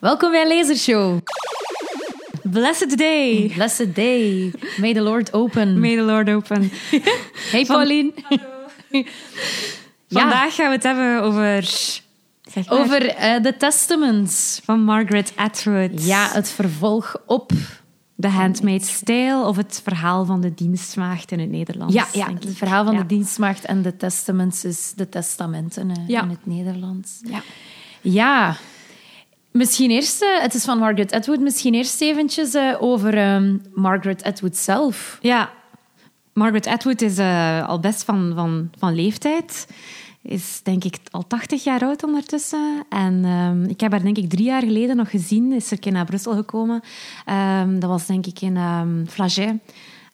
Welkom bij Lasershow. Blessed day. Blessed day. May the Lord open. May the Lord open. Hey Pauline. Vandaag gaan we het hebben over... Zeg maar. Over eh, de Testaments. Van Margaret Atwood. Ja, het vervolg op... The Handmaid's Tale of het verhaal van de dienstmaagd in het Nederlands. Ja, ja het verhaal van Ja. de dienstmaagd en de Testaments is de testamenten eh, Ja. in het Nederlands. Ja. Ja, misschien eerst, eh, het is van Margaret Atwood, misschien eerst eventjes eh, over ehm, Margaret Atwood zelf. Ja, Margaret Atwood is eh, al best van, van, van leeftijd. Is denk ik al 80 jaar oud ondertussen. En ehm, ik heb haar denk ik drie jaar geleden nog gezien. Is er een keer naar Brussel gekomen. Ehm, dat was denk ik in ehm Flagey.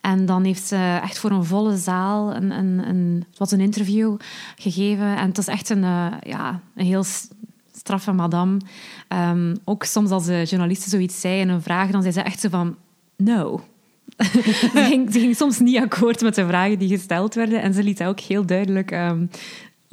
En dan heeft ze echt voor een volle zaal een, een, een, een interview gegeven. En het was echt een, ja, een heel straffe madame. Ehm, ook soms als de journalisten zoiets zei en een vraag, dan zei ze echt zo van... No. ze, ging, soms niet akkoord met de vragen die gesteld werden. En ze liet dat ook heel duidelijk ehm,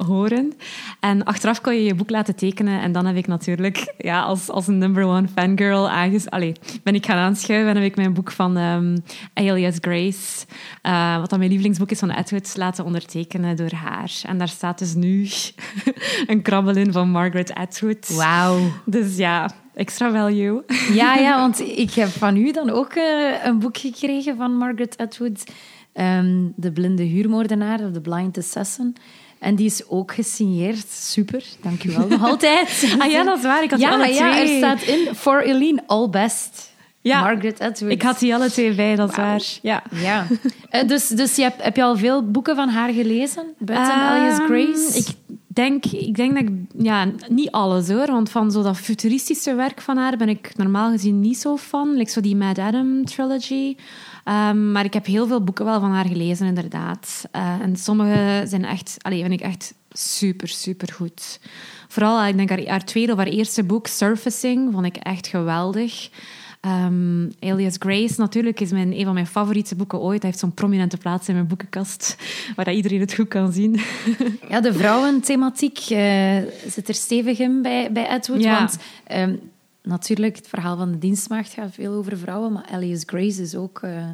horen. En achteraf kon je je boek laten tekenen. En dan heb ik natuurlijk ja, als, als een number one fangirl aanges... Allee, ben ik gaan aanschuiven en heb ik mijn boek van ehm, Alias Grace, eh, wat dan mijn lievelingsboek is van Atwood, laten ondertekenen door haar. En daar staat dus nu een krabbel in van Margaret Atwood. Wauw. Dus ja, extra value. Ja, ja, want ik heb van u dan ook eh, een boek gekregen van Margaret Atwood. ehm, de blinde huurmoordenaar, of The Blind Assassin. En die is ook gesigneerd. Super, dank u wel nog altijd. Ah ja, dat is waar. Ik had ja, alle ja, er twee. staat in For Eileen, all best. Ja. Margaret Atwood. Ik had die alle twee bij, dat is waar. Ja. Ja. Eh, dus dus je hebt, heb je al veel boeken van haar gelezen? Buiten Alias Ehm, Grace? Ik denk, ik denk dat ik... Ja, niet alles hoor. Want van zo dat futuristische werk van haar ben ik normaal gezien niet zo van. Like zo die Mad Adam trilogy. Ehm, maar ik heb heel veel boeken wel van haar gelezen, inderdaad. Eh, en sommige zijn echt... Allee, vind ik echt super, super goed. Vooral, ik denk haar, haar tweede of haar eerste boek, Surfacing, vond ik echt geweldig. Ehm, Alias Grace natuurlijk is mijn, een van mijn favoriete boeken ooit. Hij heeft zo'n prominente plaats in mijn boekenkast, waar dat iedereen het goed kan zien. Ja, de vrouwenthematiek eh, zit er stevig in bij, bij Atwood. Ja. Want ehm, natuurlijk, het verhaal van de dienstmaagd gaat veel over vrouwen. Maar Alias Grace is ook... eh,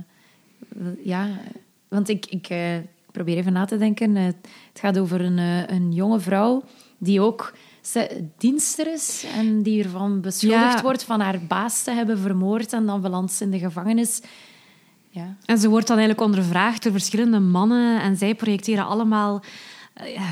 ja, want ik, ik eh, probeer even na te denken. Eh, het gaat over een, een jonge vrouw die ook dienster is. En die ervan beschuldigd Ja. wordt van haar baas te hebben vermoord. En dan belandt in de gevangenis. Ja. En ze wordt dan eigenlijk ondervraagd door verschillende mannen en zij projecteren allemaal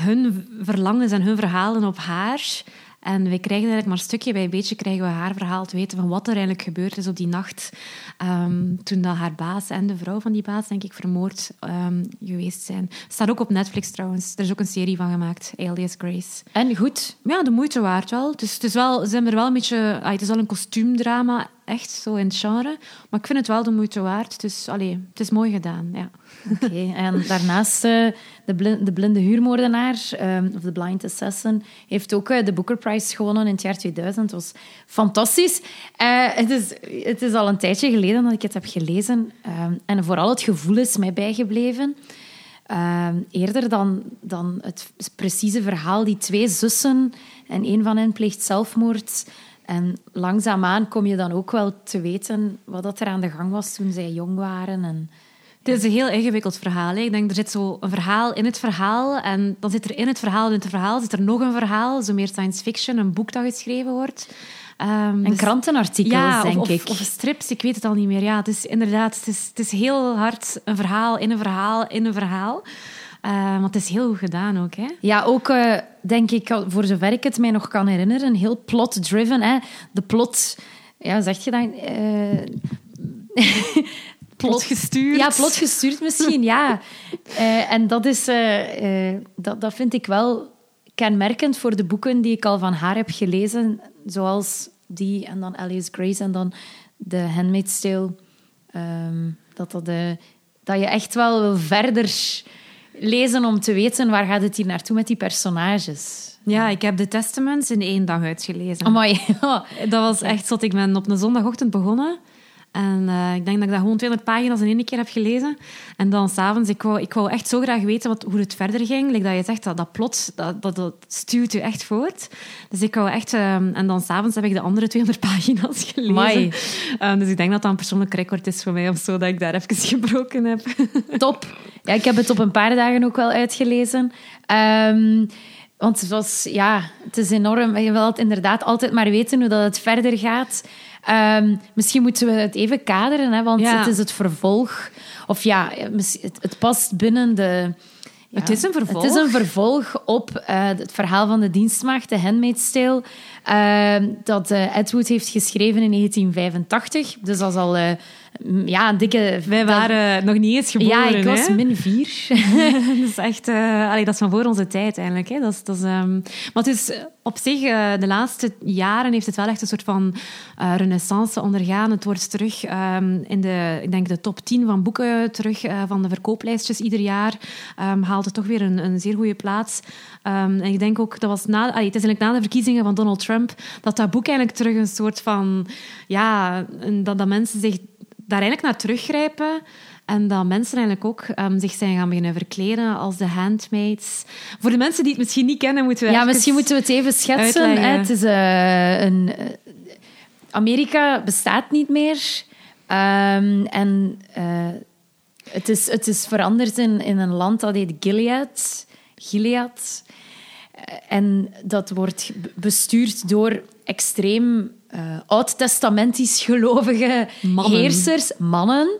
hun verlangens en hun verhalen op haar. En wij krijgen eigenlijk maar stukje bij beetje krijgen we haar verhaal te weten van wat er eigenlijk gebeurd is op die nacht ehm, toen dat haar baas en de vrouw van die baas, denk ik, vermoord ehm, geweest zijn. Staat ook op Netflix trouwens. Er is ook een serie van gemaakt, Alias Grace. En goed. Ja, de moeite waard wel. Dus het is wel, hebben er wel een beetje... ah, het is wel een kostuumdrama, echt, zo in het genre. Maar ik vind het wel de moeite waard. Dus allee, het is mooi gedaan, ja. Oké, en daarnaast eh, de, de blinde huurmoordenaar, ehm, of de Blind Assassin, heeft ook eh, de Booker Prize gewonnen in het jaar 2000. Dat was fantastisch. Eh, het, is, het is al een tijdje geleden dat ik het heb gelezen. ehm, en vooral het gevoel is mij bijgebleven. Ehm, eerder dan, dan het precieze verhaal, die twee zussen en een van hen pleegt zelfmoord. En langzaamaan kom je dan ook wel te weten wat dat er aan de gang was toen zij jong waren. En, Het is een heel ingewikkeld verhaal. Hè. Ik denk, er zit zo een verhaal in het verhaal. En dan zit er in het verhaal, in het verhaal, zit er nog een verhaal. Zo meer science fiction, een boek dat geschreven wordt. Ehm, En dus- krantenartikels, ja, denk of, ik. Of, of strips, ik weet het al niet meer. Ja, het is inderdaad, het is, het is heel hard een verhaal in een verhaal in een verhaal. Eh, want het is heel goed gedaan ook, hè. Ja, ook eh, denk ik, voor zover ik het mij nog kan herinneren, heel plot-driven. hè. De plot, ja, zeg je dat? eh, Plot gestuurd. Ja, plot gestuurd misschien, ja. Eh, en dat, is, eh, eh, dat, dat vind ik wel kenmerkend voor de boeken die ik al van haar heb gelezen. Zoals die en dan Alice Grace en dan The Handmaid's Tale. Ehm, dat, dat, dat je echt wel wil verder lezen om te weten waar gaat het hier naartoe met die personages. Ja, ik heb de Testaments in één dag uitgelezen. Amai. Dat was echt zot. Ik ben op een zondagochtend begonnen. En eh, ik denk dat ik dat gewoon 200 pagina's in één keer heb gelezen. En dan s'avonds, ik wou, ik wou echt zo graag weten wat, hoe het verder ging. Like dat je zegt, dat, dat plot, dat, dat, dat stuurt je echt voort. Dus ik wou echt... Uh, en dan s'avonds heb ik de andere 200 pagina's gelezen. Uh, dus ik denk dat dat een persoonlijk record is voor mij, of zo, dat ik daar even gebroken heb. Top. Ja, ik heb het op een paar dagen ook wel uitgelezen. Um, want het was, ja, het is enorm. Je wilt inderdaad altijd maar weten hoe dat het verder gaat. Um, misschien moeten we het even kaderen, hè, want ja. het is het vervolg. Of ja, het, het past binnen de... Ja, het is een vervolg. Het is een vervolg op uh, het verhaal van de dienstmaagd, de Handmaid's Tale, uh, dat uh, Ed Wood heeft geschreven in 1985. Dus dat is al ja, een dikke... Wij waren nog niet eens geboren. Ja, ik was hè? min vier. dat is echt... Uh, allee, dat is van voor onze tijd eigenlijk. Hè. Dat is, dat is, um... Maar is op zich, uh, de laatste jaren heeft het wel echt een soort van uh, renaissance ondergaan. Het wordt terug um, in de, ik denk de top 10 van boeken terug van de verkooplijstjes ieder jaar. Um, haalt het toch weer een, een zeer goede plaats. en ik denk ook, dat was na, allee, het is eigenlijk na de verkiezingen van Donald Trump, dat dat boek eigenlijk terug een soort van... Ja, dat, dat mensen zich daar eigenlijk naar teruggrijpen. En dat mensen eigenlijk ook um, zich zijn gaan beginnen verkleden als de handmaids. Voor de mensen die het misschien niet kennen, moeten we Ja, misschien moeten we het even schetsen. Hè? Het is uh, een... Uh, Amerika bestaat niet meer. Um, en uh, het, is, het is veranderd in, in een land dat heet Gilead. Gilead. En dat wordt bestuurd door extreem uh, oud-testamentisch gelovige mannen. heersers, mannen.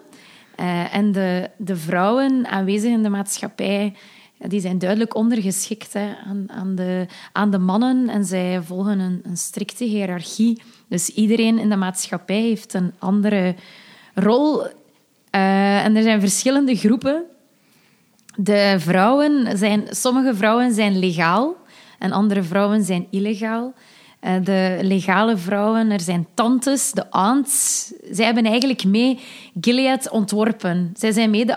Uh, en de, de vrouwen aanwezig in de maatschappij, die zijn duidelijk ondergeschikt hè, aan, aan, de, aan de mannen. En zij volgen een, een strikte hiërarchie. Dus iedereen in de maatschappij heeft een andere rol. Uh, en er zijn verschillende groepen. De vrouwen zijn, sommige vrouwen zijn legaal en andere vrouwen zijn illegaal. De legale vrouwen, er zijn tantes, de aunts. Zij hebben eigenlijk mee Gilead ontworpen. Zij zijn mee de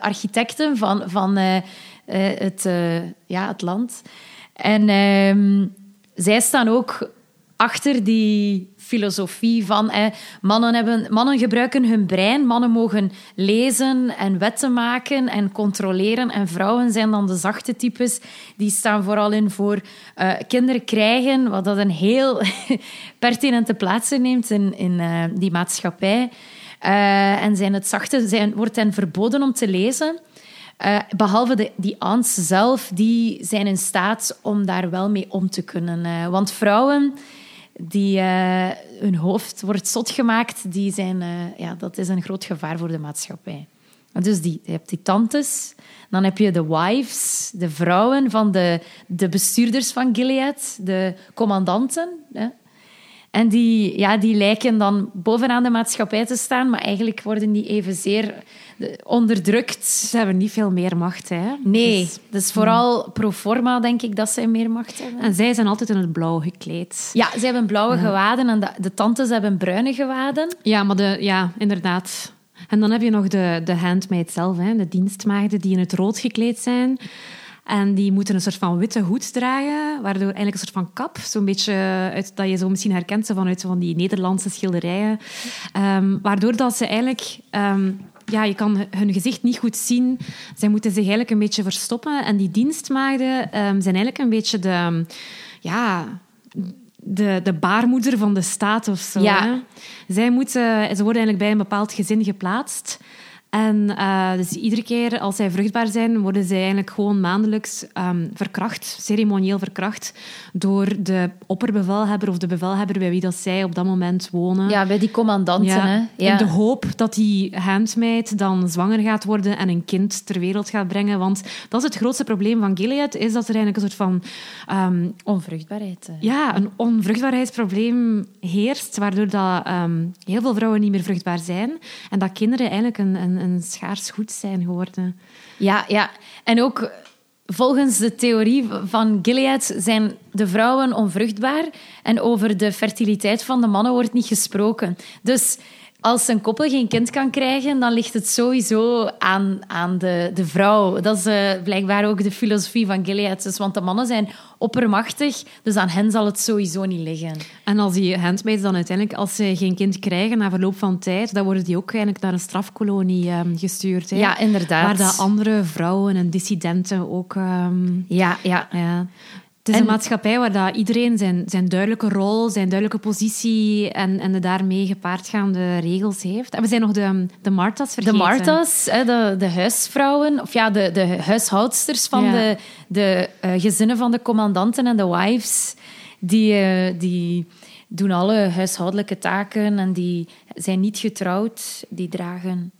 architecten van, van uh, het, ja, het land. En uh, zij staan ook achter die filosofie van eh, mannen, hebben, mannen gebruiken hun brein, mannen mogen lezen en wetten maken en controleren en vrouwen zijn dan de zachte types, die staan vooral in voor uh, kinderen krijgen, wat dat een heel pertinente plaats neemt in, in uh, die maatschappij. Uh, en zijn het zachte, zijn, wordt hen verboden om te lezen. Behalve de, die aunts zelf, die zijn in staat om daar wel mee om te kunnen. Want vrouwen die uh, hun hoofd wordt zot gemaakt, die zijn, uh, ja, dat is een groot gevaar voor de maatschappij. Dus die, je hebt die tantes, dan heb je de wives, de vrouwen van de, de bestuurders van Gilead, de commandanten. En die, ja, die lijken dan bovenaan de maatschappij te staan, maar eigenlijk worden die evenzeer onderdrukt. Ze hebben niet veel meer macht, hè? Nee, dus, dus vooral pro forma denk ik dat zij meer macht hebben. En zij zijn altijd in het blauw gekleed. Ja, zij hebben blauwe gewaden en de, de tantes hebben bruine gewaden. Ja, maar de, ja, inderdaad. En dan heb je nog de, de handmaid zelf, hè, de dienstmaagden die in het rood gekleed zijn. En die moeten een soort van witte hoed dragen, waardoor eigenlijk een soort van kap, zo'n beetje uit, dat je zo misschien herkent zo vanuit van die Nederlandse schilderijen, um, waardoor dat ze eigenlijk um, ja, je kan hun gezicht niet goed zien. Zij moeten zich eigenlijk een beetje verstoppen. En die dienstmaagden um, zijn eigenlijk een beetje de... Ja, de, de baarmoeder van de staat of zo. Ja. Hè? Zij moeten, ze worden eigenlijk bij een bepaald gezin geplaatst. En uh, dus iedere keer als zij vruchtbaar zijn, worden zij eigenlijk gewoon maandelijks um, verkracht, ceremonieel verkracht, door de opperbevelhebber of de bevelhebber bij wie dat zij op dat moment wonen. Ja, bij die commandanten. Ja, hè? Ja. In de hoop dat die handmaid dan zwanger gaat worden en een kind ter wereld gaat brengen. Want dat is het grootste probleem van Gilead, is dat er eigenlijk een soort van... Um, onvruchtbaarheid. Hè? Ja, een onvruchtbaarheidsprobleem heerst, waardoor dat, um, heel veel vrouwen niet meer vruchtbaar zijn. En dat kinderen eigenlijk een, een een schaars goed zijn geworden. Ja, ja. En ook volgens de theorie van Gilead zijn de vrouwen onvruchtbaar en over de fertiliteit van de mannen wordt niet gesproken. Dus als een koppel geen kind kan krijgen, dan ligt het sowieso aan, aan de, de vrouw. Dat is eh, blijkbaar ook de filosofie van Gilead. Dus, want de mannen zijn oppermachtig, dus aan hen zal het sowieso niet liggen. En als die handmaids dan uiteindelijk, als ze geen kind krijgen na verloop van tijd, dan worden die ook eigenlijk naar een strafkolonie ehm, gestuurd. Hè? Ja, inderdaad. Waar de andere vrouwen en dissidenten ook... ehm, Ja, ja. ja. Het is En- een maatschappij waar dat iedereen zijn, zijn duidelijke rol, zijn duidelijke positie en, en de daarmee gepaardgaande regels heeft. En we zijn nog de, de Marta's De vergeten. Marta's, hè, de, de huisvrouwen, of ja, de, de huishoudsters van Ja. de, de eh, gezinnen van de commandanten en de wives, die, eh, die doen alle huishoudelijke taken en die zijn niet getrouwd. Die dragen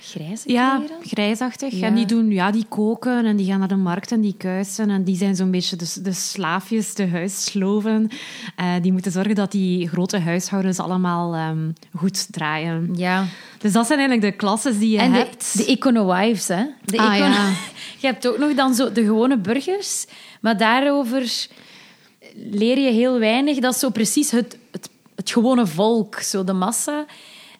grijze Ja, kleren. grijsachtig. Ja. En die, doen, ja, die koken en die gaan naar de markt en die kuisen. En die zijn zo'n beetje de, de slaafjes, de huissloven. Eh, die moeten zorgen dat die grote huishoudens allemaal ehm, goed draaien. Ja. Dus dat zijn eigenlijk de klasses die je En de, hebt. de econo-wives, hè. De Ah, econo- ja. Je hebt ook nog dan zo de gewone burgers, maar daarover leer je heel weinig. Dat is zo precies het, het, het gewone volk, zo de massa.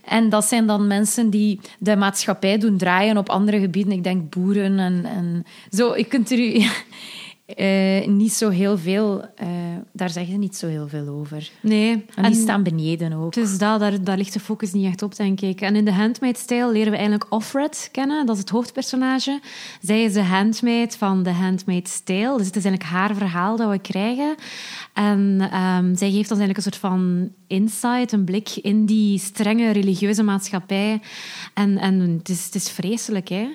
En dat zijn dan mensen die de maatschappij doen draaien op andere gebieden. Ik denk boeren en, en zo. Je kunt er u eh, niet zo heel veel... eh, daar zeggen ze niet zo heel veel over. Nee. En die staan beneden ook. Dus dat, daar, daar ligt de focus niet echt op, denk ik. En in de handmaid-stijl leren we eigenlijk Offred kennen. Dat is het hoofdpersonage. Zij is de handmaid van de handmaid-stijl. Dus het is eigenlijk haar verhaal dat we krijgen. En ehm, zij geeft ons eigenlijk een soort van insight, een blik in die strenge religieuze maatschappij. En, en het, is, het is vreselijk, hè?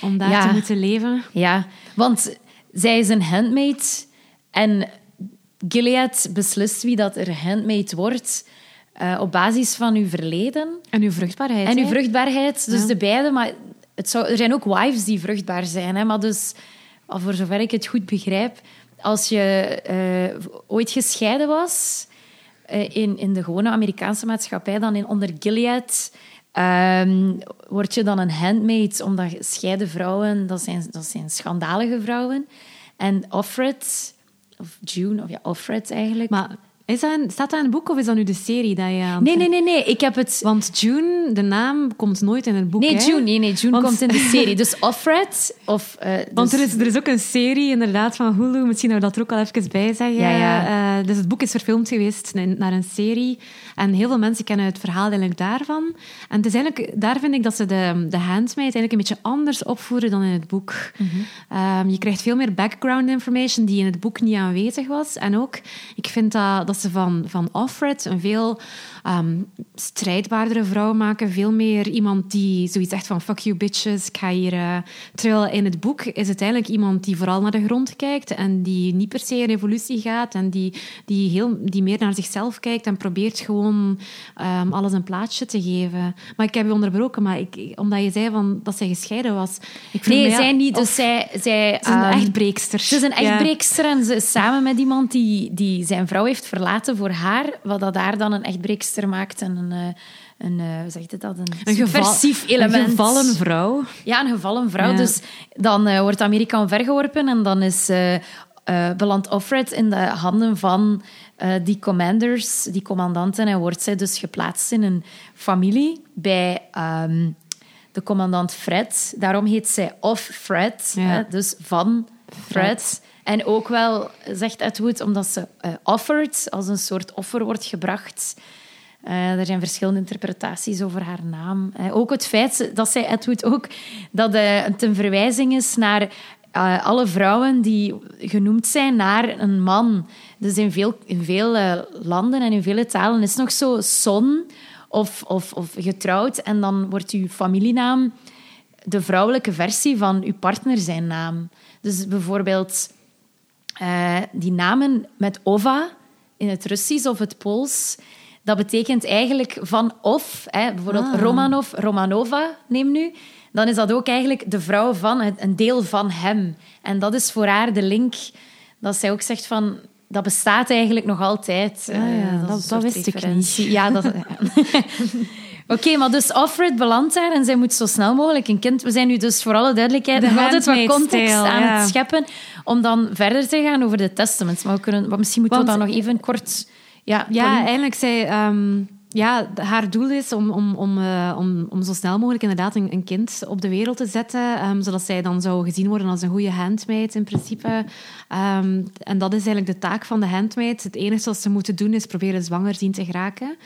Om daar Ja. te moeten leven. Ja, want zij is een handmaid en Gilead beslist wie dat er handmaid wordt eh, op basis van uw verleden En uw vruchtbaarheid. en uw vruchtbaarheid. Dus Ja. de beide, maar het zou, er zijn ook wives die vruchtbaar zijn. Hè, maar dus, voor zover ik het goed begrijp, als je eh, ooit gescheiden was eh, in, in de gewone Amerikaanse maatschappij, dan in, onder Gilead, ehm, word je dan een handmaid, omdat gescheiden vrouwen, dat zijn, dat zijn schandalige vrouwen. En Offred, of June, of ja, Offred eigenlijk. Maar is dat een- staat dat in het boek of is dat nu de serie dat je aan nee, nee, nee, nee, ik heb het... Want June, de naam, komt nooit in het boek. Nee, hè? June, nee, nee, June Want- komt in de serie. Dus Offred, of... eh, Want dus- er is, er is ook een serie inderdaad van Hulu, misschien dat we dat er ook al even bij zeggen. Ja, ja. Eh, dus het boek is verfilmd geweest na- naar een serie. En heel veel mensen kennen het verhaal eigenlijk daarvan. En het is eigenlijk, daar vind ik dat ze de, de handmaid eigenlijk een beetje anders opvoeren dan in het boek. Mhm. Ehm, je krijgt veel meer background information die in het boek niet aanwezig was. En ook, ik vind dat, dat van, van Offred een veel ehm, strijdbaardere vrouw maken. Veel meer iemand die zoiets zegt van fuck you bitches, ik ga hier... eh, Terwijl in het boek is het eigenlijk iemand die vooral naar de grond kijkt en die niet per se in revolutie gaat en die, die, heel, die meer naar zichzelf kijkt en probeert gewoon ehm, alles een plaatsje te geven. Maar ik heb je onderbroken, maar ik, omdat je zei van, dat zij gescheiden was. Ik Nee, zij niet. of- Dus zij... zij Ze is een ehm, echt breekster. Ze is een Ja. echtbreekster en ze is samen met iemand die, die zijn vrouw heeft verlaten voor haar, wat dat haar dan een echtbreekster maakt en een, eh, een eh, hoe zeg je dat, een, Een geval- subversief element. Een gevallen vrouw. Ja, een gevallen vrouw. Ja. Dus dan eh, wordt Amerika omvergeworpen en dan is eh eh, belandt Offred in de handen van die commanders, die commandanten, en wordt zij dus geplaatst in een familie bij ehm, de commandant Fred. Daarom heet zij Off Fred, Ja. hè, dus van Fred. En ook wel, zegt Edward, omdat ze offered, als een soort offer wordt gebracht. Eh, er zijn verschillende interpretaties over haar naam. Eh, ook het feit dat zij Edward ook dat eh, het een verwijzing is naar alle vrouwen die genoemd zijn naar een man. Dus in veel, in veel landen en in vele talen is het nog zo son of, of, of getrouwd. En dan wordt uw familienaam de vrouwelijke versie van uw partner zijn naam. Dus bijvoorbeeld die namen met ova in het Russisch of het Pools, dat betekent eigenlijk van of. Hè, bijvoorbeeld Ah. Romanov, Romanova, neem nu. Dan is dat ook eigenlijk de vrouw van, een deel van hem. En dat is voor haar de link dat zij ook zegt van... Dat bestaat eigenlijk nog altijd. Ah ja, Eh, dat- dat wist ik niet. Ja, dat... ja. Oké, maar dus Offred belandt daar en zij moet zo snel mogelijk een kind... We zijn nu dus voor alle duidelijkheid De nog altijd wat context aan ja. het scheppen om dan verder te gaan over de testaments. Maar, we kunnen, misschien moeten we dan nog even kort... Ja, Ja, Pauline? eigenlijk zij... ehm, ja, haar doel is om, om, om, uh, om, om zo snel mogelijk inderdaad een, een kind op de wereld te zetten, um, zodat zij dan zou gezien worden als een goede handmaid in principe. Um, en dat is eigenlijk de taak van de handmaid. Het enige wat ze moeten doen is proberen zwanger zien te geraken.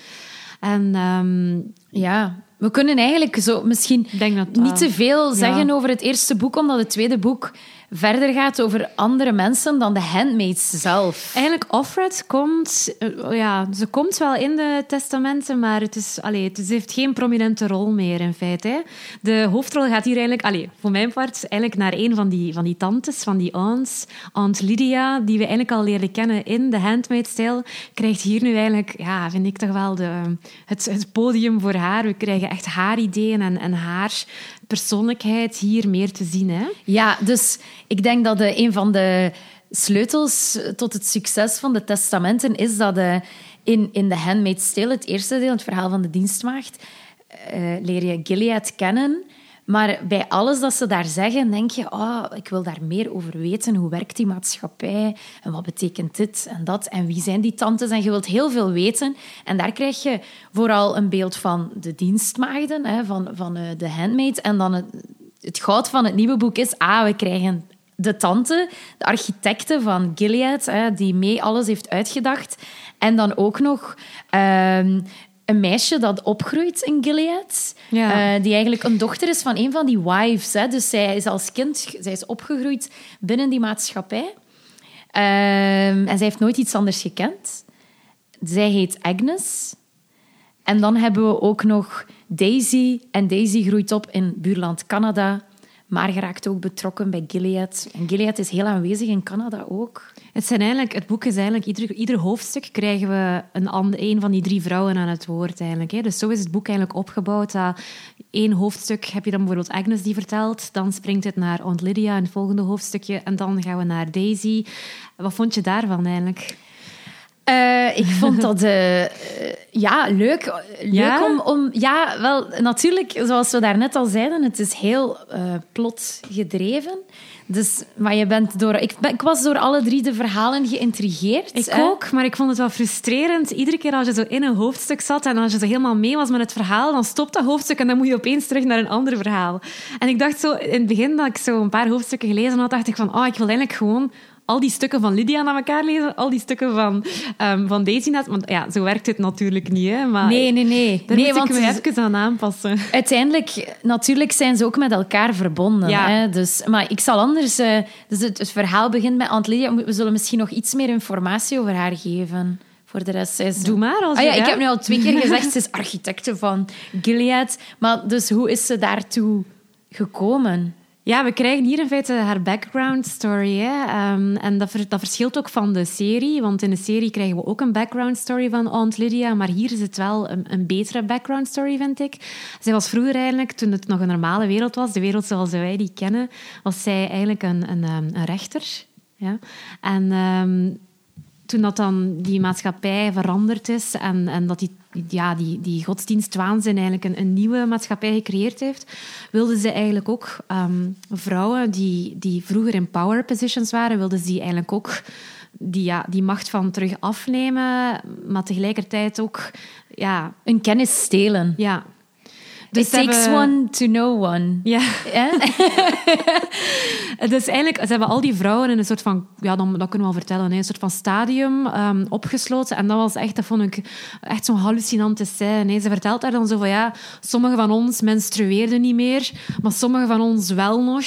En um, ja, we kunnen eigenlijk zo misschien dat, niet te veel zeggen ja. over het eerste boek, omdat het tweede boek verder gaat over andere mensen dan de handmaids zelf. Eigenlijk, Offred komt... Uh, ja, ze komt wel in de testamenten, maar het, is, allee, het heeft geen prominente rol meer, in feite. De hoofdrol gaat hier eigenlijk, allee, voor mijn part, eigenlijk naar een van die, van die tantes, van die aunts. Aunt Lydia, die we eigenlijk al leren kennen in de handmaid-stijl, krijgt hier nu eigenlijk, ja, vind ik toch wel de, het, het podium voor haar. We krijgen echt haar ideeën en, en haar persoonlijkheid hier meer te zien. Hè? Ja, dus ik denk dat een van de sleutels tot het succes van de testamenten is dat in, in The Handmaid's Tale, het eerste deel, het verhaal van de dienstmaagd, uh, leer je Gilead kennen. Maar bij alles dat ze daar zeggen, denk je, oh, ik wil daar meer over weten. Hoe werkt die maatschappij? En wat betekent dit en dat? En wie zijn die tantes? En je wilt heel veel weten. En daar krijg je vooral een beeld van de dienstmaagden, hè, van, van uh, de handmaid. En dan het, het goud van het nieuwe boek is, ah, we krijgen de tante, de architecte van Gilead, die mee alles heeft uitgedacht. En dan ook nog uh, een meisje dat opgroeit in Gilead. Ja. Uh, die eigenlijk een dochter is van een van die wives. Hè. Dus zij is als kind zij is opgegroeid binnen die maatschappij. Uh, en zij heeft nooit iets anders gekend. Zij heet Agnes. En dan hebben we ook nog Daisy. En Daisy groeit op in buurland Canada maar geraakt ook betrokken bij Gilead. En Gilead is heel aanwezig in Canada ook. Het, zijn eigenlijk, het boek is eigenlijk, ieder, ieder hoofdstuk krijgen we een, een van die drie vrouwen aan het woord. Eigenlijk, hè. Dus zo is het boek eigenlijk opgebouwd. Dat één hoofdstuk heb je dan bijvoorbeeld Agnes die vertelt. Dan springt het naar Aunt Lydia in het volgende hoofdstukje. En dan gaan we naar Daisy. Wat vond je daarvan eigenlijk? Uh, ik vond dat uh, ja, leuk. Leuk ja? Om, om... Ja, wel, natuurlijk, zoals we daarnet al zeiden, het is heel uh, plot gedreven. Dus, maar je bent door... Ik, ben, ik, was door alle drie de verhalen geïntrigeerd. Ik ook, maar ik vond het wel frustrerend. Iedere keer als je zo in een hoofdstuk zat en als je zo helemaal mee was met het verhaal, dan stopt dat hoofdstuk en dan moet je opeens terug naar een ander verhaal. En ik dacht zo, in het begin dat ik zo een paar hoofdstukken gelezen had, dacht ik van, oh, ik wil eigenlijk gewoon al die stukken van Lydia naar elkaar lezen, al die stukken van, um, van Daisy. Want ja, zo werkt het natuurlijk niet. Hè? Maar nee, nee, nee. Daar nee, moet want ik me even aan aanpassen. Uiteindelijk, natuurlijk zijn ze ook met elkaar verbonden. Ja. Hè? Dus, maar ik zal anders... Uh, dus het, het, verhaal begint met Aunt Lydia. We zullen misschien nog iets meer informatie over haar geven. Voor de rest is... Doe maar. Als ah, ja, ik heb nu al twee keer gezegd, ze is architecte van Gilead. Maar dus hoe is ze daartoe gekomen? Ja, we krijgen hier in feite haar background story. Hè. Um, en dat, verschilt ook van de serie, want in de serie krijgen we ook een background story van Aunt Lydia, maar hier is het wel een, een betere background story, vind ik. Zij was vroeger eigenlijk, toen het nog een normale wereld was, de wereld zoals wij die kennen, was zij eigenlijk een, een, ehm, een rechter. Ja. En um, toen dat dan die maatschappij veranderd is en, en dat die, ja, die, die godsdienstwaanzin eigenlijk een, een nieuwe maatschappij gecreëerd heeft, wilden ze eigenlijk ook um, vrouwen die, die vroeger in power positions waren, wilden ze eigenlijk ook die, ja, die macht van terug afnemen, maar tegelijkertijd ook ja, een kennis stelen. Ja, dus It takes one to know one. Ja. dus eigenlijk, ze hebben al die vrouwen in een soort van, ja, dan, dat kunnen we wel vertellen, een soort van stadium um, opgesloten. En dat was echt, dat vond ik echt zo'n hallucinante scène. Ze vertelt daar dan zo van, ja, sommige van ons menstrueerden niet meer, maar sommige van ons wel nog.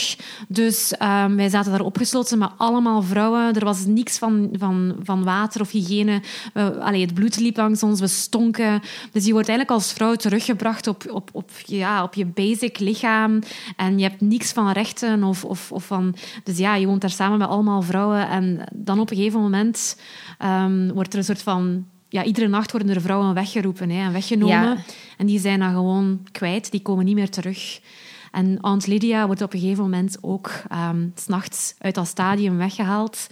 Dus um, wij zaten daar opgesloten met allemaal vrouwen. Er was niks van, van, van water of hygiëne. We, allee, het bloed liep langs ons, we stonken. Dus je wordt eigenlijk als vrouw teruggebracht op, op, op ja, op je basic lichaam. En je hebt niks van rechten. Of, of, of van, dus ja, je woont daar samen met allemaal vrouwen. En dan op een gegeven moment um, wordt er een soort van ja, iedere nacht worden er vrouwen weggeroepen hè, en weggenomen. En die zijn dan gewoon kwijt, die komen niet meer terug. En Aunt Lydia wordt op een gegeven moment ook um, s'nachts uit dat stadium weggehaald.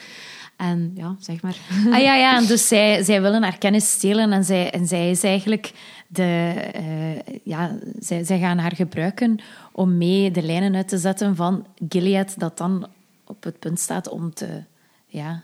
En ja, zeg maar. Ah ja, ja. En dus zij, zij willen haar kennis stelen en zij, en zij is eigenlijk de, uh, ja, zij, zij gaan haar gebruiken om mee de lijnen uit te zetten van Gilead, dat dan op het punt staat om te, ja,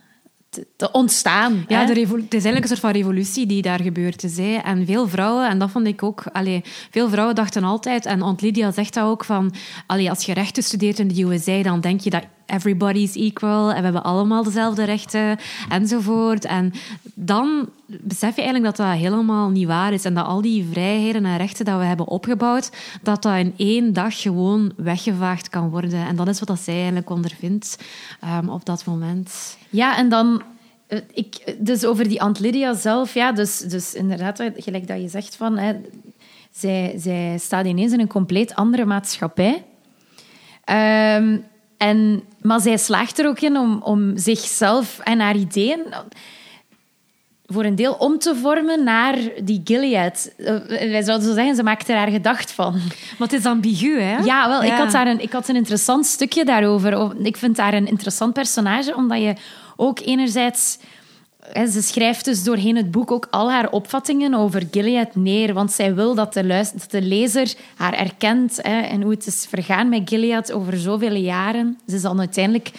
te, te ontstaan. Ja, de het is eigenlijk een soort van revolutie die daar gebeurd is. Hè. En veel vrouwen, en dat vond ik ook... Allee, veel vrouwen dachten altijd, en Aunt Lydia zegt dat ook, van... Allee, als je rechten studeert in de USA, dan denk je dat everybody is equal en we hebben allemaal dezelfde rechten, enzovoort. En dan besef je eigenlijk dat dat helemaal niet waar is. En dat al die vrijheden en rechten dat we hebben opgebouwd, dat dat in één dag gewoon weggevaagd kan worden. En dat is wat dat zij eigenlijk ondervindt ehm, op dat moment. Ja, en dan... eh, Ik, dus over die Aunt Lydia zelf, ja, dus, dus inderdaad, gelijk dat je zegt van... Hè, zij, zij staat ineens in een compleet andere maatschappij. Ehm, en, maar zij slaagt er ook in om, om zichzelf en haar ideeën voor een deel om te vormen naar die Gilead. Eh, wij zouden zo zeggen, ze maakt er haar gedacht van. Maar het is ambigu, hè? Ja, wel, Ik, had daar een, ik had een interessant stukje daarover. Ik vind haar een interessant personage, omdat je ook enerzijds... Ze schrijft dus doorheen het boek ook al haar opvattingen over Gilead neer, want zij wil dat de, luister, dat de lezer haar erkent hè, en hoe het is vergaan met Gilead over zoveel jaren. Ze is dan uiteindelijk...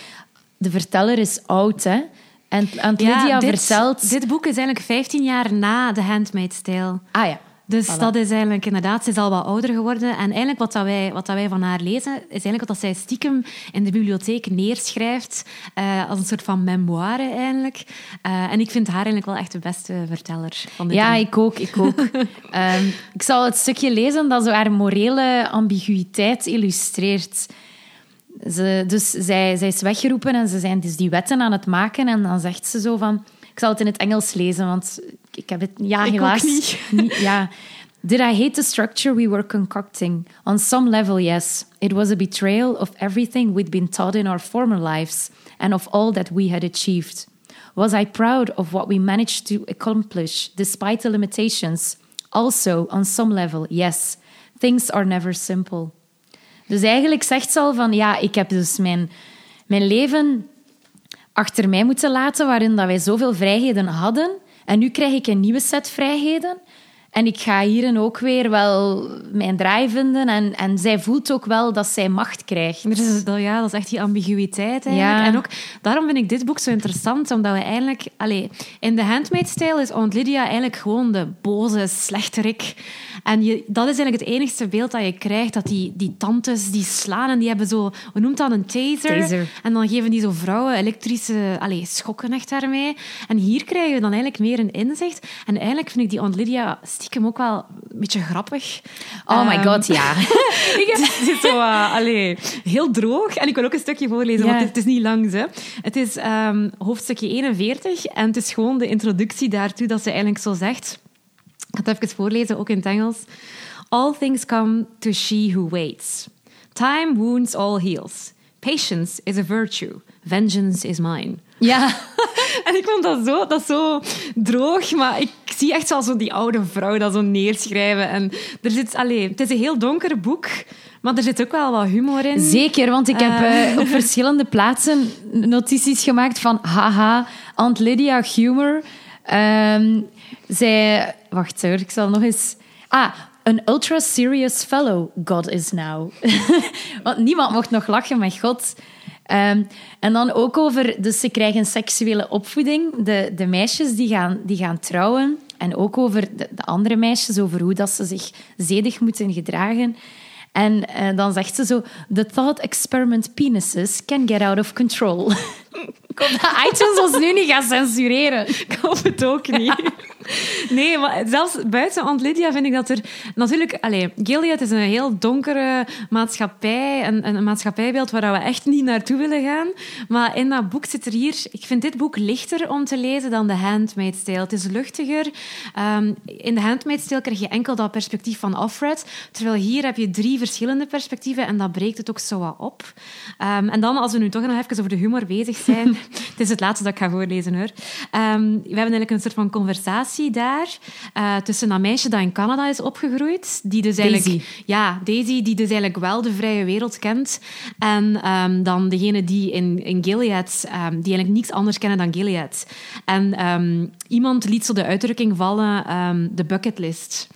De verteller is oud, hè. En, en Lydia dit, vertelt... Dit boek is eigenlijk 15 jaar na The Handmaid's Tale. Ah ja. Dus Voilà. dat is eigenlijk inderdaad, ze is al wat ouder geworden. En eigenlijk wat, dat wij, wat dat wij van haar lezen, is eigenlijk wat dat zij stiekem in de bibliotheek neerschrijft. eh, als een soort van memoire eigenlijk. Eh, en ik vind haar eigenlijk wel echt de beste verteller van Ja, ik ook. Ik, ook. Ehm, ik zal het stukje lezen dat zo haar morele ambiguïteit illustreert. Ze, dus zij, zij is weggeroepen en ze zijn dus die wetten aan het maken. En dan zegt ze zo van... Ik zal het in het Engels lezen, want ik heb het... Ja, Ik helaas. niet. niet- Ja. Did I hate the structure we were concocting? On some level, yes. It was a betrayal of everything we'd been taught in our former lives and of all that we had achieved. Was I proud of what we managed to accomplish despite the limitations? Also, on some level, yes. Things are never simple. Dus eigenlijk zegt ze al van, ja, ik heb dus mijn, mijn leven achter mij moeten laten, waarin dat wij zoveel vrijheden hadden. En nu krijg ik een nieuwe set vrijheden. En ik ga hierin ook weer wel mijn draai vinden. En, en zij voelt ook wel dat zij macht krijgt. Is, dat, ja, dat is echt die ambiguïteit eigenlijk. Ja. En ook, daarom vind ik dit boek zo interessant, omdat we eigenlijk... Allee, in The Handmaid's Tale is Aunt Lydia eigenlijk gewoon de boze slechterik. En je, dat is eigenlijk het enigste beeld dat je krijgt, dat die, die tantes die slaan en die hebben zo... Hoe noemt dat? Een taser. Taser. En dan geven die zo vrouwen elektrische allee, schokken echt daarmee. En hier krijgen we dan eigenlijk meer een inzicht. En eigenlijk vind ik die Aunt Lydia stiekem ook wel een beetje grappig. Oh my Ehm, god, ja. het is zo, eh, allee, heel droog. En ik wil ook een stukje voorlezen, want het is niet lang. Hè. Het is ehm, hoofdstukje 41 en het is gewoon de introductie daartoe dat ze eigenlijk zo zegt. Ik ga het even voorlezen, ook in het Engels. All things come to she who waits. Time wounds all heals. Patience is a virtue. Vengeance is mine. Ja. En ik vond dat zo, dat zo droog, maar ik zie echt wel zo die oude vrouw dat zo neerschrijven. En er zit, allee, het is een heel donker boek, maar er zit ook wel wat humor in. Zeker, want ik heb Eh. eh, op verschillende plaatsen notities gemaakt van haha, Aunt Lydia humor. Ehm, zij... Wacht hoor, ik zal nog eens... Ah, an ultra serious fellow God is now. want niemand mocht nog lachen met God. Ehm, en dan ook over... Dus ze krijgen seksuele opvoeding. De, de meisjes die gaan, die gaan trouwen. En ook over de, de andere meisjes, over hoe dat ze zich zedig moeten gedragen. En eh, dan zegt ze zo: The thought experiment penises can get out of control. Dat iTunes ons nu niet gaat censureren. Ik hoop het ook niet. Nee, maar zelfs buiten Aunt Lydia vind ik dat er... Natuurlijk, allez, Gilead is een heel donkere maatschappij, een, een maatschappijbeeld waar we echt niet naartoe willen gaan. Maar in dat boek zit er hier... Ik vind dit boek lichter om te lezen dan The Handmaid's Tale. Het is luchtiger. Ehm, in The Handmaid's Tale krijg je enkel dat perspectief van Offred, terwijl hier heb je drie verschillende perspectieven en dat breekt het ook zo wat op. Ehm, en dan, als we nu toch nog even over de humor bezig zijn... het is het laatste dat ik ga voorlezen, hoor. Ehm, we hebben eigenlijk een soort van conversatie daar eh, tussen dat meisje dat in Canada is opgegroeid, die dus eigenlijk... Daisy. Ja, Daisy, die dus eigenlijk wel de vrije wereld kent. En ehm, dan degene die in, in Gilead, ehm, die eigenlijk niets anders kennen dan Gilead. En iemand liet zo de uitdrukking vallen, de bucketlist.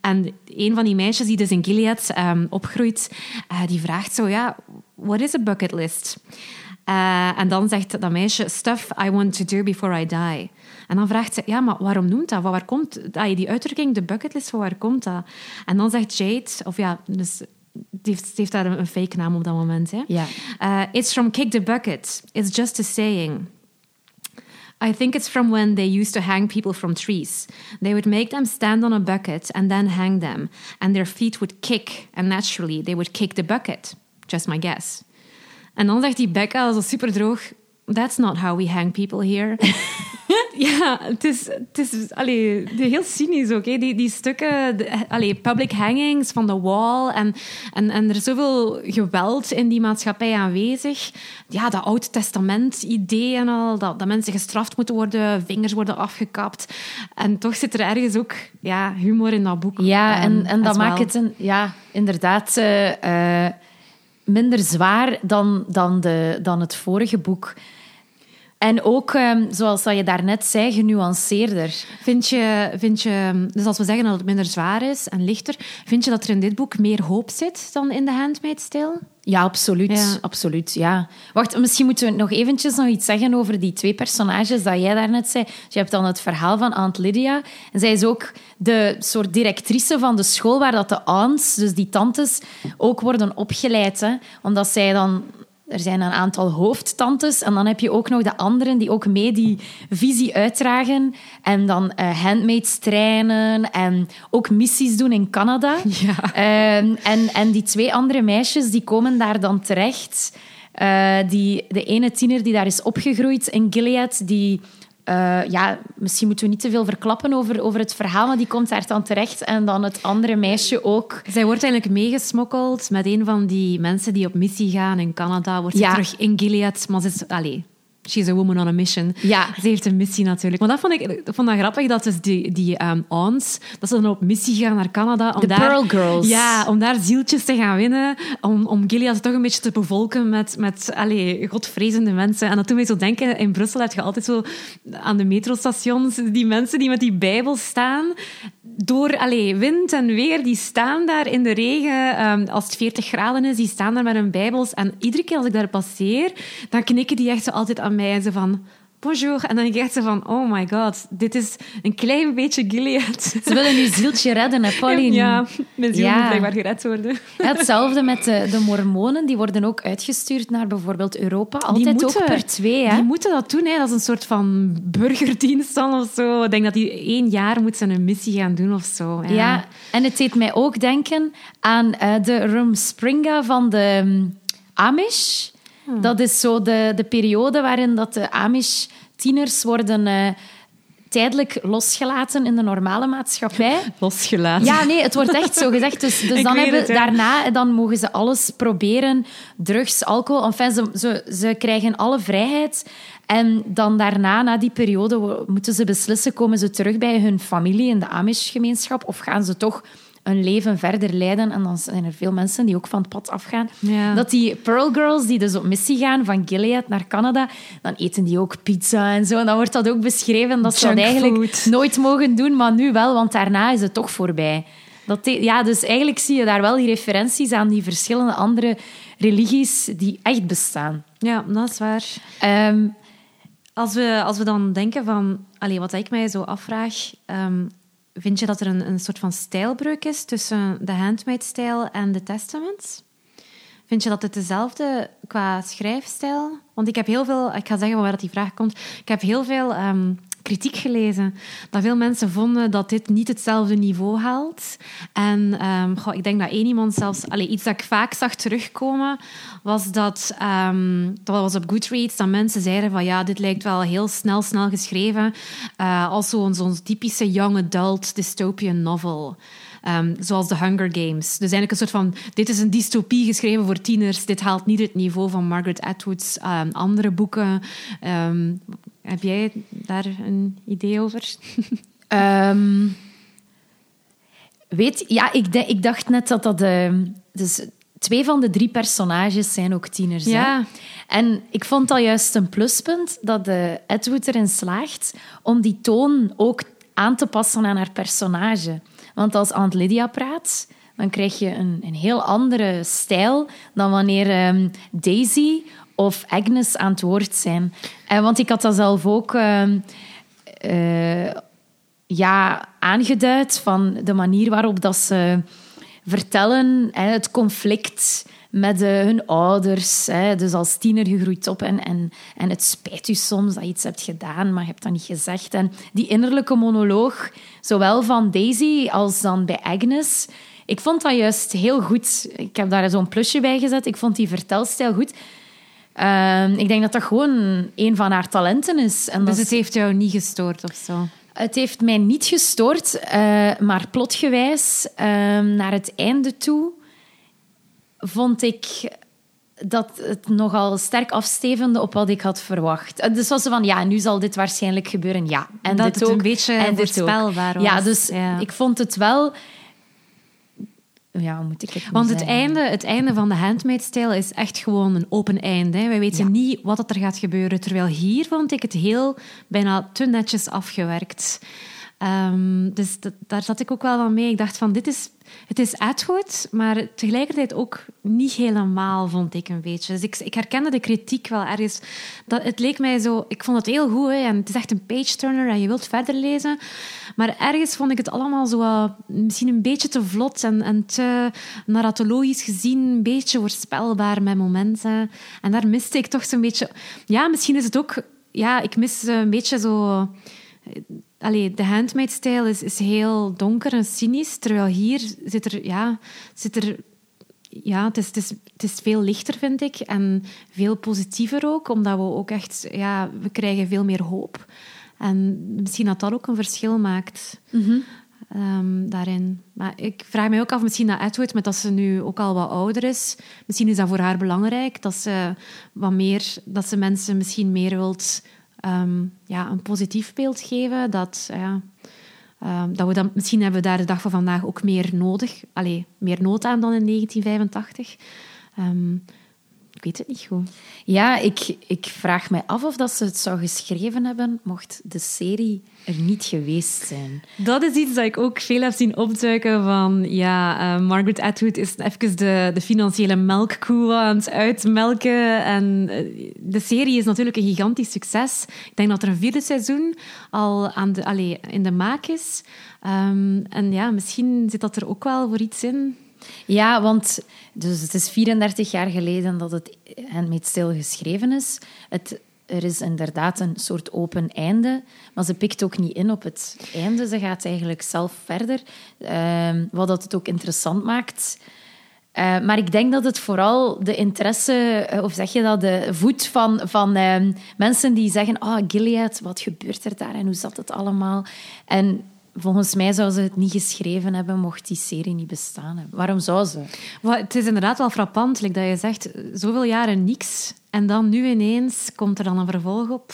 En een van die meisjes die dus in Gilead ehm, opgroeit, eh, die vraagt zo, ja, what is a bucket Eh, en dan zegt dat meisje, stuff I want to do before I die. En dan vraagt ze, ja, maar waarom noemt dat? Van waar komt ah, die uitdrukking, de bucketlist, van waar komt dat? En dan zegt Jade, of ja, dus die heeft, die heeft daar een, fake naam op dat moment. Hè? Ja. Uh, it's from Kick the Bucket. It's just a saying. I think it's from when they used to hang people from trees. They would make them stand on a bucket and then hang them, and their feet would kick, and naturally they would kick the bucket. Just my guess. En dan zegt die Becca, zo super droog: That's not how we hang people here. ja, het is, het is allee, heel cynisch ook. Hè. Die, die stukken, allee, public hangings van de wall. En, en, en er is zoveel geweld in die maatschappij aanwezig. Ja, dat Oud Testament-idee en al. Dat, dat mensen gestraft moeten worden, vingers worden afgekapt. En toch zit er ergens ook ja, humor in dat boek. Ja, en, ehm, en dat maakt het een, ja, inderdaad. Uh, minder zwaar dan, dan, de, dan het vorige boek. En ook, um, zoals je daarnet zei, genuanceerder. Vind je, vind je, dus als we zeggen dat het minder zwaar is en lichter, vind je dat er in dit boek meer hoop zit dan in The Handmaid's Tale? Ja, absoluut. absoluut ja. Wacht, misschien moeten we nog eventjes nog iets zeggen over die twee personages dat jij daarnet zei. Je hebt dan het verhaal van Aunt Lydia. En zij is ook de soort directrice van de school waar dat de aunts, dus die tantes, ook worden opgeleid. Hè? Omdat zij dan er zijn een aantal hoofdtantes en dan heb je ook nog de anderen die ook mee die visie uitdragen en dan uh, handmaids trainen en ook missies doen in Canada. Ja. Ehm, en, en die twee andere meisjes die komen daar dan terecht. Uh, die, de ene tiener die daar is opgegroeid in Gilead, die uh, ja, misschien moeten we niet te veel verklappen over, over het verhaal, maar die komt daar dan terecht. En dan het andere meisje ook. Zij wordt eigenlijk meegesmokkeld met een van die mensen die op missie gaan in Canada. Wordt terug in Gilead, maar ze is... Allez, She's a woman on a mission. Ja. Ze heeft een missie natuurlijk. Maar dat vond ik, vond dat grappig, dat dus die, die um, aunts, dat ze dan op missie gaan naar Canada. Om de daar, Pearl Girls. Ja, om daar zieltjes te gaan winnen. Om, om Gilead toch een beetje te bevolken met, met allez, godvrezende mensen. En dat toen mij zo denken, in Brussel heb je altijd zo aan de metrostations die mensen die met die bijbel staan door allez, wind en weer, die staan daar in de regen, um, als het 40 graden is, die staan daar met hun bijbels. En iedere keer als ik daar passeer, dan knikken die echt zo altijd aan mij en ze van bonjour. En dan denk ik echt zo van, oh my god, dit is een klein beetje Gilead. Ze willen nu zieltje redden, hè, Pauline? Ja, mijn ziel ja. moet blijkbaar gered worden. hetzelfde met de, de, mormonen, die worden ook uitgestuurd naar bijvoorbeeld Europa. Altijd die moeten, ook per twee, hè? Die moeten dat doen, hè. Dat is een soort van burgerdienst dan of zo. Ik denk dat die één jaar moet ze een missie gaan doen of zo. Ja, ja en het deed mij ook denken aan uh, de Rumspringa van de um, Amish... Hmm. Dat is zo de, de periode waarin dat de Amish-tieners worden... Uh, tijdelijk losgelaten in de normale maatschappij. Losgelaten. Ja, nee, het wordt echt zo gezegd. Dus, dus dan hebben, daarna dan mogen ze alles proberen. Drugs, alcohol. Enfin, ze, ze, ze krijgen alle vrijheid. En dan daarna, na die periode, moeten ze beslissen... komen ze terug bij hun familie in de Amish-gemeenschap of gaan ze toch een leven verder leiden. En dan zijn er veel mensen die ook van het pad afgaan. Dat die Pearl Girls, die dus op missie gaan van Gilead naar Canada, dan eten die ook pizza en zo. En dan wordt dat ook beschreven dat ze dat eigenlijk nooit mogen doen, maar nu wel, want daarna is het toch voorbij. Dat ja, dus eigenlijk zie je daar wel die referenties aan die verschillende andere religies die echt bestaan. Ja, dat is waar. Ehm, als, we, als we dan denken van... Allez, wat ik mij zo afvraag... Um, Vind je dat er een, een soort van stijlbreuk is tussen de handmade-stijl en de testaments? Vind je dat het dezelfde qua schrijfstijl? Want ik heb heel veel, ik ga zeggen waar dat die vraag komt. Ik heb heel veel um, kritiek gelezen. Dat veel mensen vonden dat dit niet hetzelfde niveau haalt. En goh, ik denk dat één iemand zelfs... Iets dat ik vaak zag terugkomen, was dat... Um, dat was op Goodreads, dat mensen zeiden van ja, dit lijkt wel heel snel, snel geschreven. Uh, als zo'n typische young adult dystopian novel. Um, zoals The Hunger Games. Dus eigenlijk een soort van... Dit is een dystopie geschreven voor tieners. Dit haalt niet het niveau van Margaret Atwood's um, andere boeken. Heb jij daar een idee over? weet, ja, ik, ik, dacht net dat dat... dus twee van de drie personages zijn ook tieners. Ja. En ik vond dat juist een pluspunt dat de Atwood erin slaagt om die toon ook aan te passen aan haar personage. Want als Aunt Lydia praat, dan krijg je een, een heel andere stijl dan wanneer um, Daisy of Agnes aan het woord zijn. Uh, want ik had dat zelf ook ehm, eh, ja, aangeduid van de manier waarop dat ze vertellen, hè, het conflict met hun ouders. Hè, dus als tiener gegroeid op en, en, en het spijt u soms dat je iets hebt gedaan, maar je hebt dat niet gezegd. En die innerlijke monoloog, zowel van Daisy als dan bij Agnes, ik vond dat juist heel goed. Ik heb daar zo'n plusje bij gezet. Ik vond die vertelstijl goed. Uh, ik denk dat dat gewoon een van haar talenten is. En dus het heeft jou niet gestoord of zo? Het heeft mij niet gestoord, uh, maar plotgewijs uh, naar het einde toe vond ik dat het nogal sterk afstevende op wat ik had verwacht. Dus was ze van, ja, nu zal dit waarschijnlijk gebeuren. Ja, en dat dit het ook, een beetje voorspelbaar was. Ja, dus ik vond het wel ja, hoe moet ik het Want het einde, het einde van de handmade is echt gewoon een open einde. Hè. Wij weten niet wat er gaat gebeuren. Terwijl hier vond ik het heel bijna te netjes afgewerkt. Um, dus daar zat ik ook wel van mee. Ik dacht van, dit is, het is uitgoed, maar tegelijkertijd ook niet helemaal, vond ik een beetje. Dus ik, ik herkende de kritiek wel ergens. Dat, het leek mij zo... Ik vond het heel goed, en het is echt een page-turner en je wilt verder lezen. Maar ergens vond ik het allemaal zo misschien een beetje te vlot en, en te narratologisch gezien een beetje voorspelbaar met momenten. En daar miste ik toch zo'n beetje... Ja, misschien is het ook... Ja, ik mis een beetje zo Allee, de handmade-stijl is, is heel donker en cynisch, terwijl hier zit er... Ja, zit er ja, het is, het, is, het is veel lichter, vind ik. En veel positiever ook, omdat we ook echt... Ja, we krijgen veel meer hoop. En misschien dat dat ook een verschil maakt mm daarin. Maar ik vraag me ook af, misschien dat Edward, met dat ze nu ook al wat ouder is, misschien is dat voor haar belangrijk, dat ze wat meer... Dat ze mensen misschien meer wilt Ehm, ja, een positief beeld geven. Dat, ja, ehm, dat we dan, misschien hebben we daar de dag van vandaag ook meer nodig. Allee, meer nood aan dan in 1985. Ik weet het niet goed. Ja, ik, ik vraag me af of dat ze het zou geschreven hebben mocht de serie er niet geweest zijn. Dat is iets dat ik ook veel heb zien opduiken van... Ja, uh, Margaret Atwood is even de, de financiële melkkoe aan het uitmelken. En eh, de serie is natuurlijk een gigantisch succes. Ik denk dat er een vierde seizoen al aan de, allez, in de maak is. Um, en ja, misschien zit dat er ook wel voor iets in. Ja, want dus het is 34 jaar geleden dat het Handmaid's stil geschreven is. Het, er is inderdaad een soort open einde, maar ze pikt ook niet in op het einde. Ze gaat eigenlijk zelf verder, um, wat dat het ook interessant maakt. Uh, maar ik denk dat het vooral de interesse, eh, of zeg je dat, de voet van, van uh, mensen die zeggen: Oh, Gilead, wat gebeurt er daar en hoe zat het allemaal? En Volgens mij zou ze het niet geschreven hebben mocht die serie niet bestaan hebben. Waarom zou ze? het is inderdaad wel frappant, dat je zegt, zoveel jaren niks. En dan nu ineens komt er dan een vervolg op.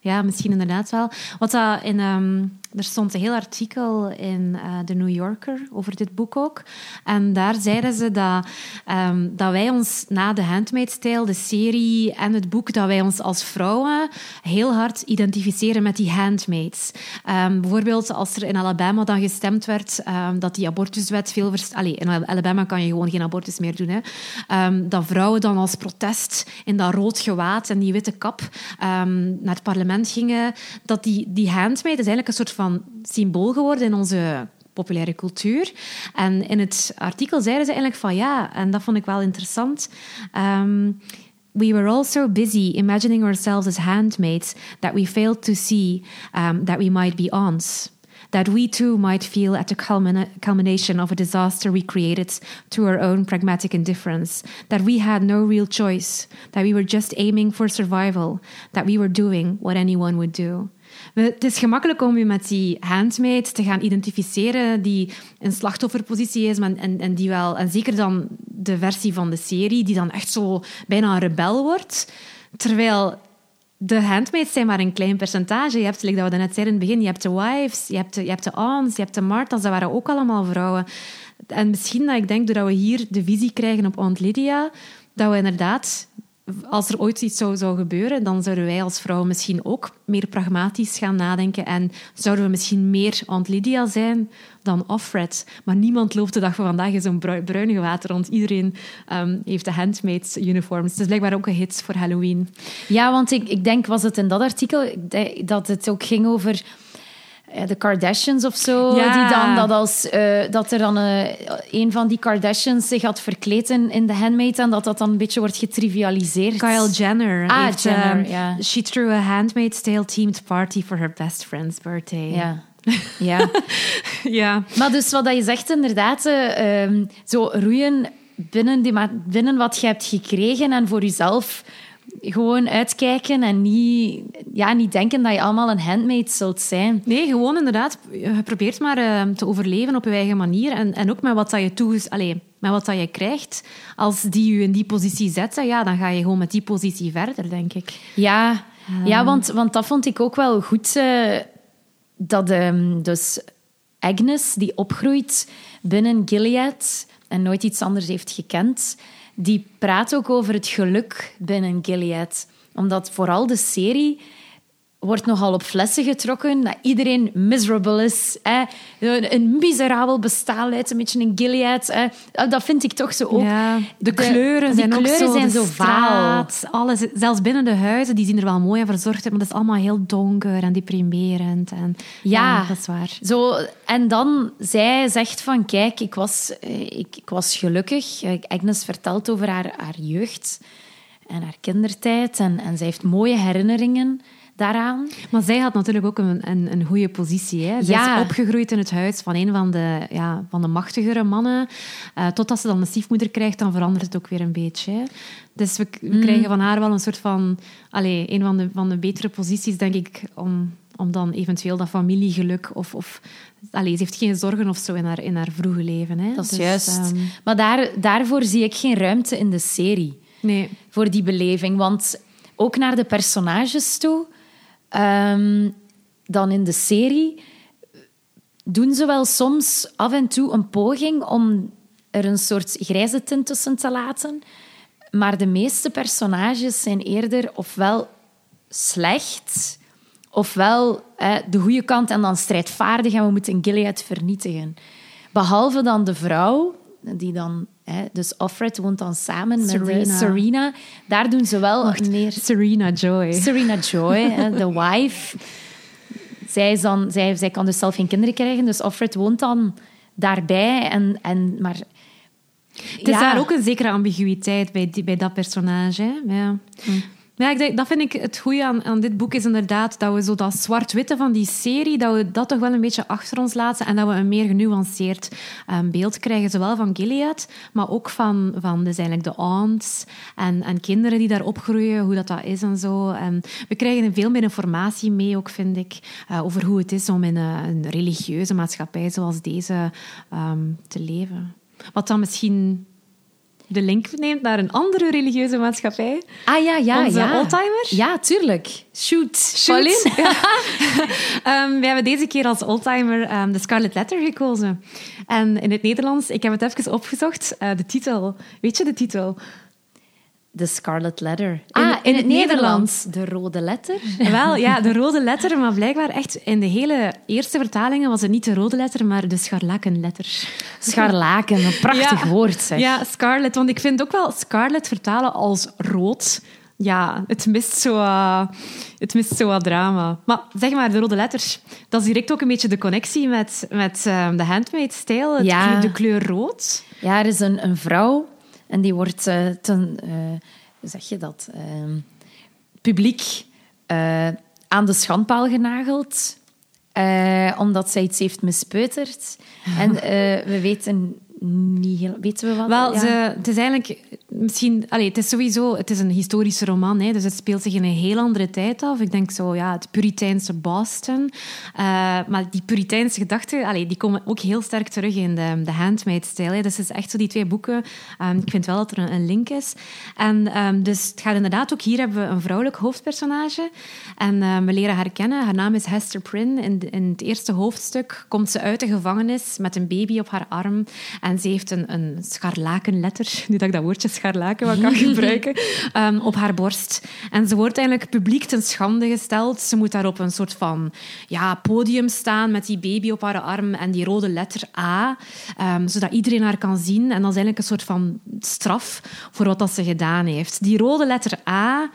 Ja, misschien inderdaad wel. Wat dat in um, er stond een heel artikel in uh, The New Yorker over dit boek ook. En daar zeiden ze dat, um, dat wij ons na de Handmaid's Tale, de serie en het boek, dat wij ons als vrouwen heel hard identificeren met die handmaids. Um, bijvoorbeeld als er in Alabama dan gestemd werd um, dat die abortuswet veel... Allee, in Alabama kan je gewoon geen abortus meer doen. Hè. dat vrouwen dan als protest in dat rood gewaad en die witte kap naar het parlement gingen. Dat die, die handmaid is eigenlijk een soort van symbool geworden in onze populaire cultuur. En in het artikel zeiden ze eigenlijk van ja, en dat vond ik wel interessant. Um, we were all so busy imagining ourselves as handmaids that we failed to see um, that we might be aunts. That we too might feel at the culmination of a disaster we created through our own pragmatic indifference. That we had no real choice. That we were just aiming for survival. That we were doing what anyone would do. Het is gemakkelijk om je met die handmaid te gaan identificeren die een slachtofferpositie is, maar, en, en, die wel, en zeker dan de versie van de serie, die dan echt zo bijna een rebel wordt. Terwijl de handmaids zijn maar een klein percentage. Je hebt, zoals dat we net zeiden in het begin, je hebt de wives, je hebt de, je hebt de aunts, je hebt de martas, dat waren ook allemaal vrouwen. En misschien dat ik denk, doordat we hier de visie krijgen op Aunt Lydia, dat we inderdaad als er ooit iets zou, gebeuren, dan zouden wij als vrouw misschien ook meer pragmatisch gaan nadenken. En zouden we misschien meer Aunt Lydia zijn dan Offred. Maar niemand loopt de dag van vandaag in zo'n brui- bruinige water rond. Iedereen ehm, heeft de handmade uniforms. Het is blijkbaar ook een hit voor Halloween. Ja, want ik, ik denk, was het in dat artikel ik denk dat het ook ging over eh, de Kardashians of zo. Ja. Die dan, dat, als, eh, dat er dan eh, een van die Kardashians zich had verkleed in, in The Handmaid en dat dat dan een beetje wordt getrivialiseerd. Kyle Jenner. Ah, heeft, Jenner, ehm, ja. She threw a Handmaid's Tale themed party for her best friend's birthday. Ja. ja. ja. Maar dus wat je zegt, inderdaad, eh, ehm, zo roeien binnen, die, binnen wat je hebt gekregen en voor jezelf gewoon uitkijken en niet, ja, niet denken dat je allemaal een handmaid zult zijn. Nee, gewoon inderdaad. Je probeert maar eh, te overleven op je eigen manier. En, en ook met wat, dat je, toeges met wat dat je krijgt. Als die je in die positie zetten, ja, dan ga je gewoon met die positie verder, denk ik. Ja, ja want, want dat vond ik ook wel goed. eh, dat ehm, dus Agnes, die opgroeit binnen Gilead en nooit iets anders heeft gekend, die praat ook over het geluk binnen Gilead. Omdat vooral de serie wordt nogal op flessen getrokken dat iedereen miserable is. Hè? Een, een miserabel bestaan leidt een beetje in Gilead. Hè? Dat vind ik toch zo ook. Ja, de, De- kleuren die zijn ook kleuren zo, zijn de zo vaal. Alles, zelfs binnen de huizen, die zien er wel mooi en verzorgd uit, maar dat is allemaal heel donker en deprimerend. En, Ja. dat is waar. Zo, en dan, zij zegt van, kijk, ik was, eh, ik, ik was gelukkig. Eh, Agnes vertelt over haar, haar jeugd en haar kindertijd. En, en zij heeft mooie herinneringen daaraan. Maar zij had natuurlijk ook een, een, een goede positie. Hè? Zij Ja. is opgegroeid in het huis van een van de, ja, van de machtigere mannen. Eh, totdat ze dan een stiefmoeder krijgt, dan verandert het ook weer een beetje. hè. Dus we, we krijgen van haar wel een soort van... Allee, een van de, van de betere posities, denk ik, om, om dan eventueel dat familiegeluk... Of, of, allee, ze heeft geen zorgen of zo in haar, in haar vroege leven. Hè? Dat is Dus, juist. ehm, Maar daar, daarvoor zie ik geen ruimte in de serie. nee. Voor die beleving. Want ook naar de personages toe, ehm, dan in de serie, doen ze wel soms af en toe een poging om er een soort grijze tint tussen te laten. Maar de meeste personages zijn eerder ofwel slecht, ofwel de goede kant en dan strijdvaardig en we moeten Gilead vernietigen. Behalve dan de vrouw, die dan... Hè, dus Offred woont dan samen met Serena. Daar doen ze wel meer... Serena Joy. Serena Joy, de wife. Zij, is dan, zij, zij kan dus zelf geen kinderen krijgen, dus Offred woont dan daarbij. En, en, maar, Het is daar ook een zekere ambiguïteit bij, die, bij dat personage. Hè? Ja. Ja, ik dat vind ik het goede aan, aan dit boek is inderdaad dat we zo dat zwart-witte van die serie, dat we dat toch wel een beetje achter ons laten en dat we een meer genuanceerd ehm, beeld krijgen, zowel van Gilead, maar ook van, van dus eigenlijk de aunts en, en kinderen die daar opgroeien, hoe dat, dat is en zo. En we krijgen veel meer informatie mee, ook vind ik, eh, over hoe het is om in een, een religieuze maatschappij zoals deze ehm, te leven. Wat dan misschien de link neemt naar een andere religieuze maatschappij. Ah ja, ja, Onze ja. oldtimer? Ja, tuurlijk. Shoot. Shoot. Pauline? Ja. Ehm, we hebben deze keer als oldtimer ehm, de Scarlet Letter gekozen. En in het Nederlands, ik heb het even opgezocht, eh, de titel. Weet je de titel? De Scarlet Letter. In- ah, in, in het Nederlands. De rode letter. Wel, ja, de rode letter, maar blijkbaar echt in de hele eerste vertalingen was het niet de rode letter, maar de scharlakenletter. Scharlaken, een prachtig Ja. woord zeg. Ja, Scarlet. Want ik vind ook wel Scarlet vertalen als rood. Ja, het mist zo, uh, het mist zo wat drama. Maar zeg maar, de rode letters, dat is direct ook een beetje de connectie met, met uh, de handmade-stijl, Ja. de kleur rood. Ja, er is een, een vrouw en die wordt eh, ten, eh, zeg je dat, Ehm, publiek eh, aan de schandpaal genageld. omdat zij iets heeft mispeuterd. En we weten niet heel... Weten we wat? Wel, Ja. ze, het is eigenlijk misschien... Allee, het is sowieso het is een historische roman, hè, dus het speelt zich in een heel andere tijd af. Ik denk zo, ja, het Puriteinse Boston. Eh, maar die Puriteinse gedachten, allee, die komen ook heel sterk terug in de, de Handmaid-stijl. hè. Dus het is echt zo die twee boeken. Ehm, ik vind wel dat er een, een link is. En ehm, dus het gaat inderdaad ook... Hier hebben we een vrouwelijk hoofdpersonage. En eh, we leren haar kennen. Haar naam is Hester Prynne. In, in het eerste hoofdstuk komt ze uit de gevangenis met een baby op haar arm. En ze heeft een, een scharlakenletter. Nu dat ik dat woordje scharlaken wat kan gebruiken, ehm, op haar borst. En ze wordt eigenlijk publiek ten schande gesteld. Ze moet daar op een soort van ja, podium staan met die baby op haar arm en die rode letter A, ehm, zodat iedereen haar kan zien. En dat is eigenlijk een soort van straf voor wat dat ze gedaan heeft. Die rode letter A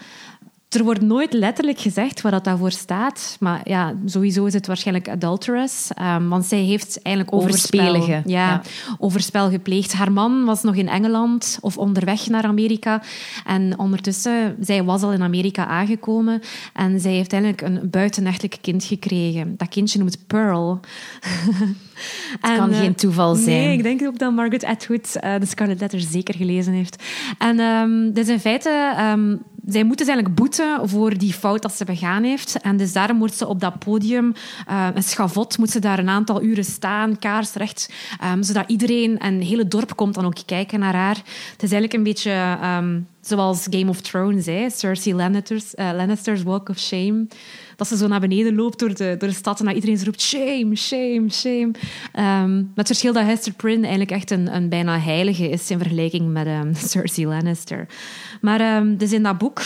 er wordt nooit letterlijk gezegd wat dat daarvoor staat. Maar ja, sowieso is het waarschijnlijk adulterous. Um, want zij heeft eigenlijk overspel, ja, ja, overspel gepleegd. Haar man was nog in Engeland of onderweg naar Amerika. En ondertussen, zij was al in Amerika aangekomen. En zij heeft eigenlijk een buitenechtelijk kind gekregen. Dat kindje noemt Pearl. Het kan geen toeval zijn. Nee, ik denk ook dat Margaret Atwood uh, de Scarlet Letter zeker gelezen heeft. En um, dus in feite... Um, zij moet dus eigenlijk boeten voor die fout dat ze begaan heeft. En dus daarom moet ze op dat podium, uh, een schavot, moet ze daar een aantal uren staan, kaarsrecht, um, zodat iedereen en het hele dorp komt dan ook kijken naar haar. Het is eigenlijk een beetje um, zoals Game of Thrones, hè? Cersei Lannister's, uh, Lannister's Walk of Shame. Dat ze zo naar beneden loopt door de, door de stad en dat iedereen roept shame, shame, shame. Met het verschil dat Hester Prynne eigenlijk echt een, een bijna heilige is in vergelijking met um, Cersei Lannister. Maar um, dus in dat boek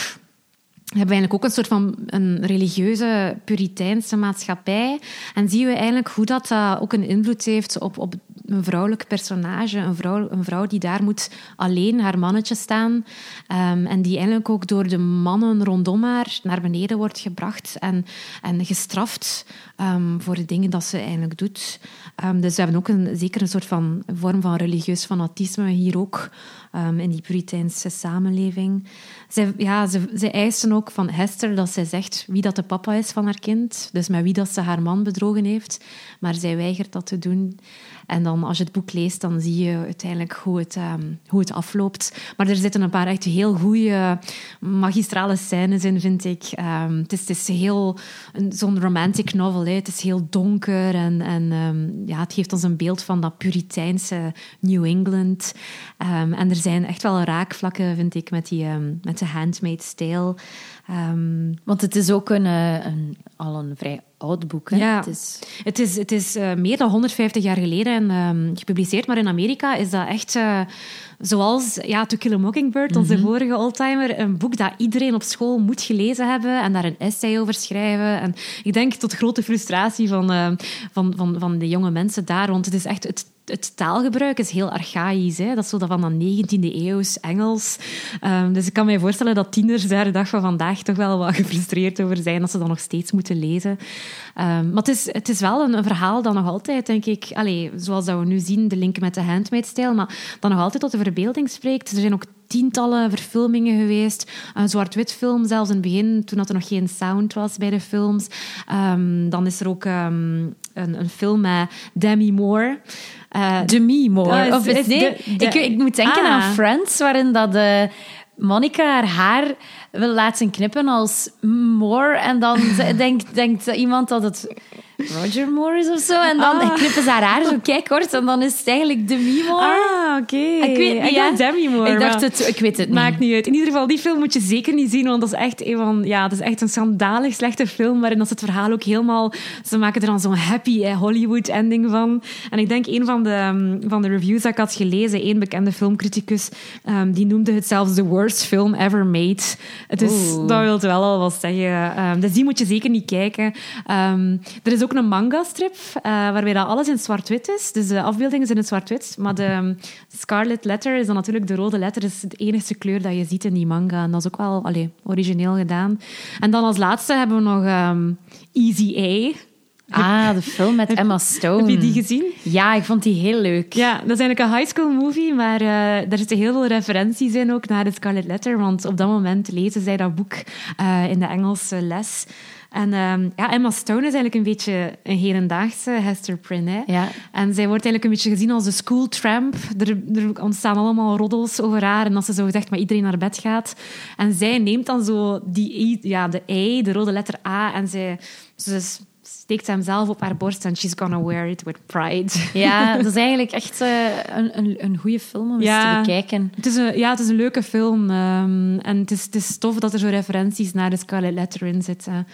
hebben we eigenlijk ook een soort van een religieuze, puriteinse maatschappij. En zien we eigenlijk hoe dat uh, ook een invloed heeft op, op een vrouwelijk personage. Een vrouw, een vrouw die daar moet alleen haar mannetje staan. Um, en die eigenlijk ook door de mannen rondom haar naar beneden wordt gebracht en, en gestraft um, voor de dingen dat ze eigenlijk doet. Um, dus we hebben ook een, zeker een soort van vorm van religieus fanatisme hier ook. In die Puriteinse samenleving. Ja, ze, ze eisen ook van Hester dat zij zegt wie dat de papa is van haar kind. Dus met wie dat ze haar man bedrogen heeft. Maar zij weigert dat te doen. En dan, als je het boek leest, dan zie je uiteindelijk hoe het, um, hoe het afloopt. Maar er zitten een paar echt heel goede magistrale scènes in, vind ik. Um, het, is, het is heel zo'n romantic novel. Het is heel donker en, en um, ja, het geeft ons een beeld van dat Puriteinse New England. en er zijn echt wel raakvlakken, vind ik, met, die, met de Handmaid's Tale. Want het is ook een, eh, een, al een vrij oud boek. Hè? Ja, het is, het is, het is uh, meer dan 150 jaar geleden en, um, gepubliceerd, maar in Amerika is dat echt... Uh, zoals ja, To Kill a Mockingbird, onze mm -hmm. vorige oldtimer, een boek dat iedereen op school moet gelezen hebben en daar een essay over schrijven. En ik denk tot grote frustratie van, uh, van, van, van de jonge mensen daar, want het is echt... Het, het taalgebruik is heel archaïs. Hè? Dat is zo dat van de 19e eeuws Engels. Um, dus ik kan me voorstellen dat tieners daar de dag van vandaag toch wel wat gefrustreerd over zijn dat ze dat nog steeds moeten lezen. Um, maar het is, het is wel een, een, verhaal dat nog altijd, denk ik, allez, zoals dat we nu zien, de link met de handmaidstijl, maar dat nog altijd tot de verbeelding spreekt. Er zijn ook tientallen verfilmingen geweest. Een zwart-wit film zelfs in het begin, toen er nog geen sound was bij de films. Um, dan is er ook um, een, een, film met Demi Moore. Uh, Demi Moore. of is, nee, de, de, ik, ik, moet denken ah. aan Friends, waarin dat de Monica haar haar wil laten knippen als Moore. En dan denkt, denkt iemand dat het Roger Moore is of zo. En dan ah. knippen ze haar haar zo kijk kort. En dan is het eigenlijk Demi Moore. Ah, oké. Okay. Ik weet niet. Ja. Demi Moore. Ik dacht het, ik weet het niet. Maakt niet uit. In ieder geval, die film moet je zeker niet zien. Want dat is echt een van, ja, dat is echt een schandalig slechte film. Waarin dat het verhaal ook helemaal, ze maken er dan zo'n happy eh, Hollywood ending van. En ik denk een van de, um, van de reviews dat ik had gelezen, één bekende filmcriticus, um, die noemde het zelfs the worst film ever made. Oeh. dat wil wel al wat zeggen. Um, dus die moet je zeker niet kijken. er is ook een manga-strip, uh, waarbij dat alles in zwart-wit is. Dus de afbeeldingen zijn in zwart-wit. Maar de um, Scarlet Letter is dan natuurlijk de rode letter. is de enige kleur dat je ziet in die manga. En dat is ook wel allee, origineel gedaan. En dan als laatste hebben we nog Easy A. Ah, de film met Emma Stone. Heb je die gezien? Ja, ik vond die heel leuk. Ja, dat is eigenlijk een high school movie, maar uh, daar zitten heel veel referenties in ook naar de Scarlet Letter, want op dat moment lezen zij dat boek uh, in de Engelse les. En um, ja, Emma Stone is eigenlijk een beetje een hedendaagse Hester Prynne. Ja. En zij wordt eigenlijk een beetje gezien als de school tramp. Er, er, ontstaan allemaal roddels over haar. En als ze zo gezegd met iedereen naar bed gaat. En zij neemt dan zo die, ja, de E, de rode letter A, en zij... Ze steekt hem zelf op haar borst en she's gonna wear it with pride. Ja, dat is eigenlijk echt uh, een, een, een goede film om ja, eens te bekijken. Het is een, ja, het is een leuke film. Um, en het is, het is tof dat er zo referenties naar de Scarlet Letter in zitten.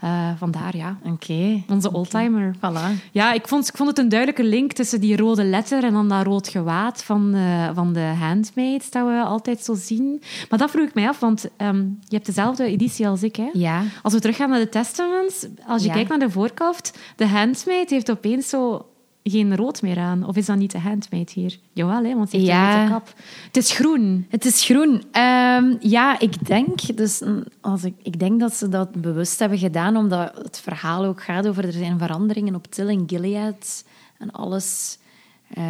Eh, vandaar, ja. Oké. Onze oldtimer. Voilà. Ja, ik vond, ik vond het een duidelijke link tussen die rode letter en dan dat rood gewaad van, de, van de handmaids dat we altijd zo zien. Maar dat vroeg ik mij af, want ehm, je hebt dezelfde editie als ik. Hè? Ja. Als we teruggaan naar de Testaments, als je Ja. kijkt naar de voorkaft, de handmaid heeft opeens zo geen rood meer aan. Of is dat niet de handmaid hier? Jawel, hè, want ze heeft Ja. een witte kap. Het is groen. Het is groen. Ehm, ja, ik denk, dus, mm, als ik, ik denk dat ze dat bewust hebben gedaan, omdat het verhaal ook gaat over er zijn veranderingen op Till en Gilead. En alles eh,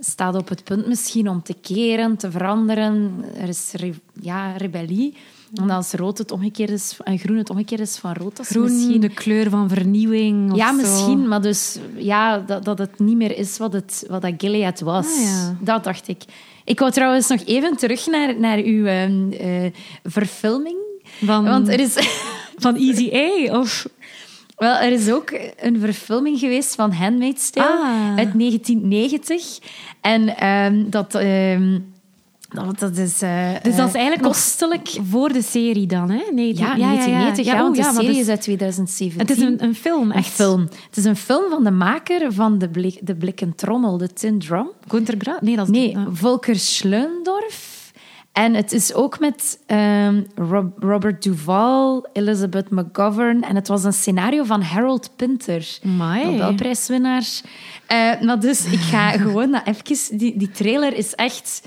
staat op het punt misschien om te keren, te veranderen. Er is re- ja, rebellie. En als rood het omgekeerd is, en groen het omgekeerd is van rood, dat is Groen, misschien... de kleur van vernieuwing. Of Ja, zo. misschien, maar dus ja, dat, dat het niet meer is wat, het, wat dat Gilead was. Ah, ja. Dat dacht ik. Ik wou trouwens nog even terug naar, naar uw ehm, eh, verfilming. Van, Want er is, van Easy A? Of... wel, er is ook een verfilming geweest van Handmaid's Tale Ah. uit 1990. En ehm, dat, ehm, dat, dat is, eh, Dus dat is eh, eigenlijk nog kostelijk. Voor de serie dan, hè? Nee, Ja, 1990. Ja, Ja, want oh, de ja, serie dus- is uit 2017. Het is een, een film, Een echt. film. Het is een film van de maker van de, blik, de blikken trommel, de Tin Drum. Gunther Gra? Nee, dat is... Nee, ah. Volker Schleundorf. En het is ook met ehm, Rob- Robert Duvall, Elizabeth McGovern. En het was een scenario van Harold Pinter. Nobelprijswinnaar. Eh, maar dus, ik ga gewoon naar even... Die, die trailer is echt...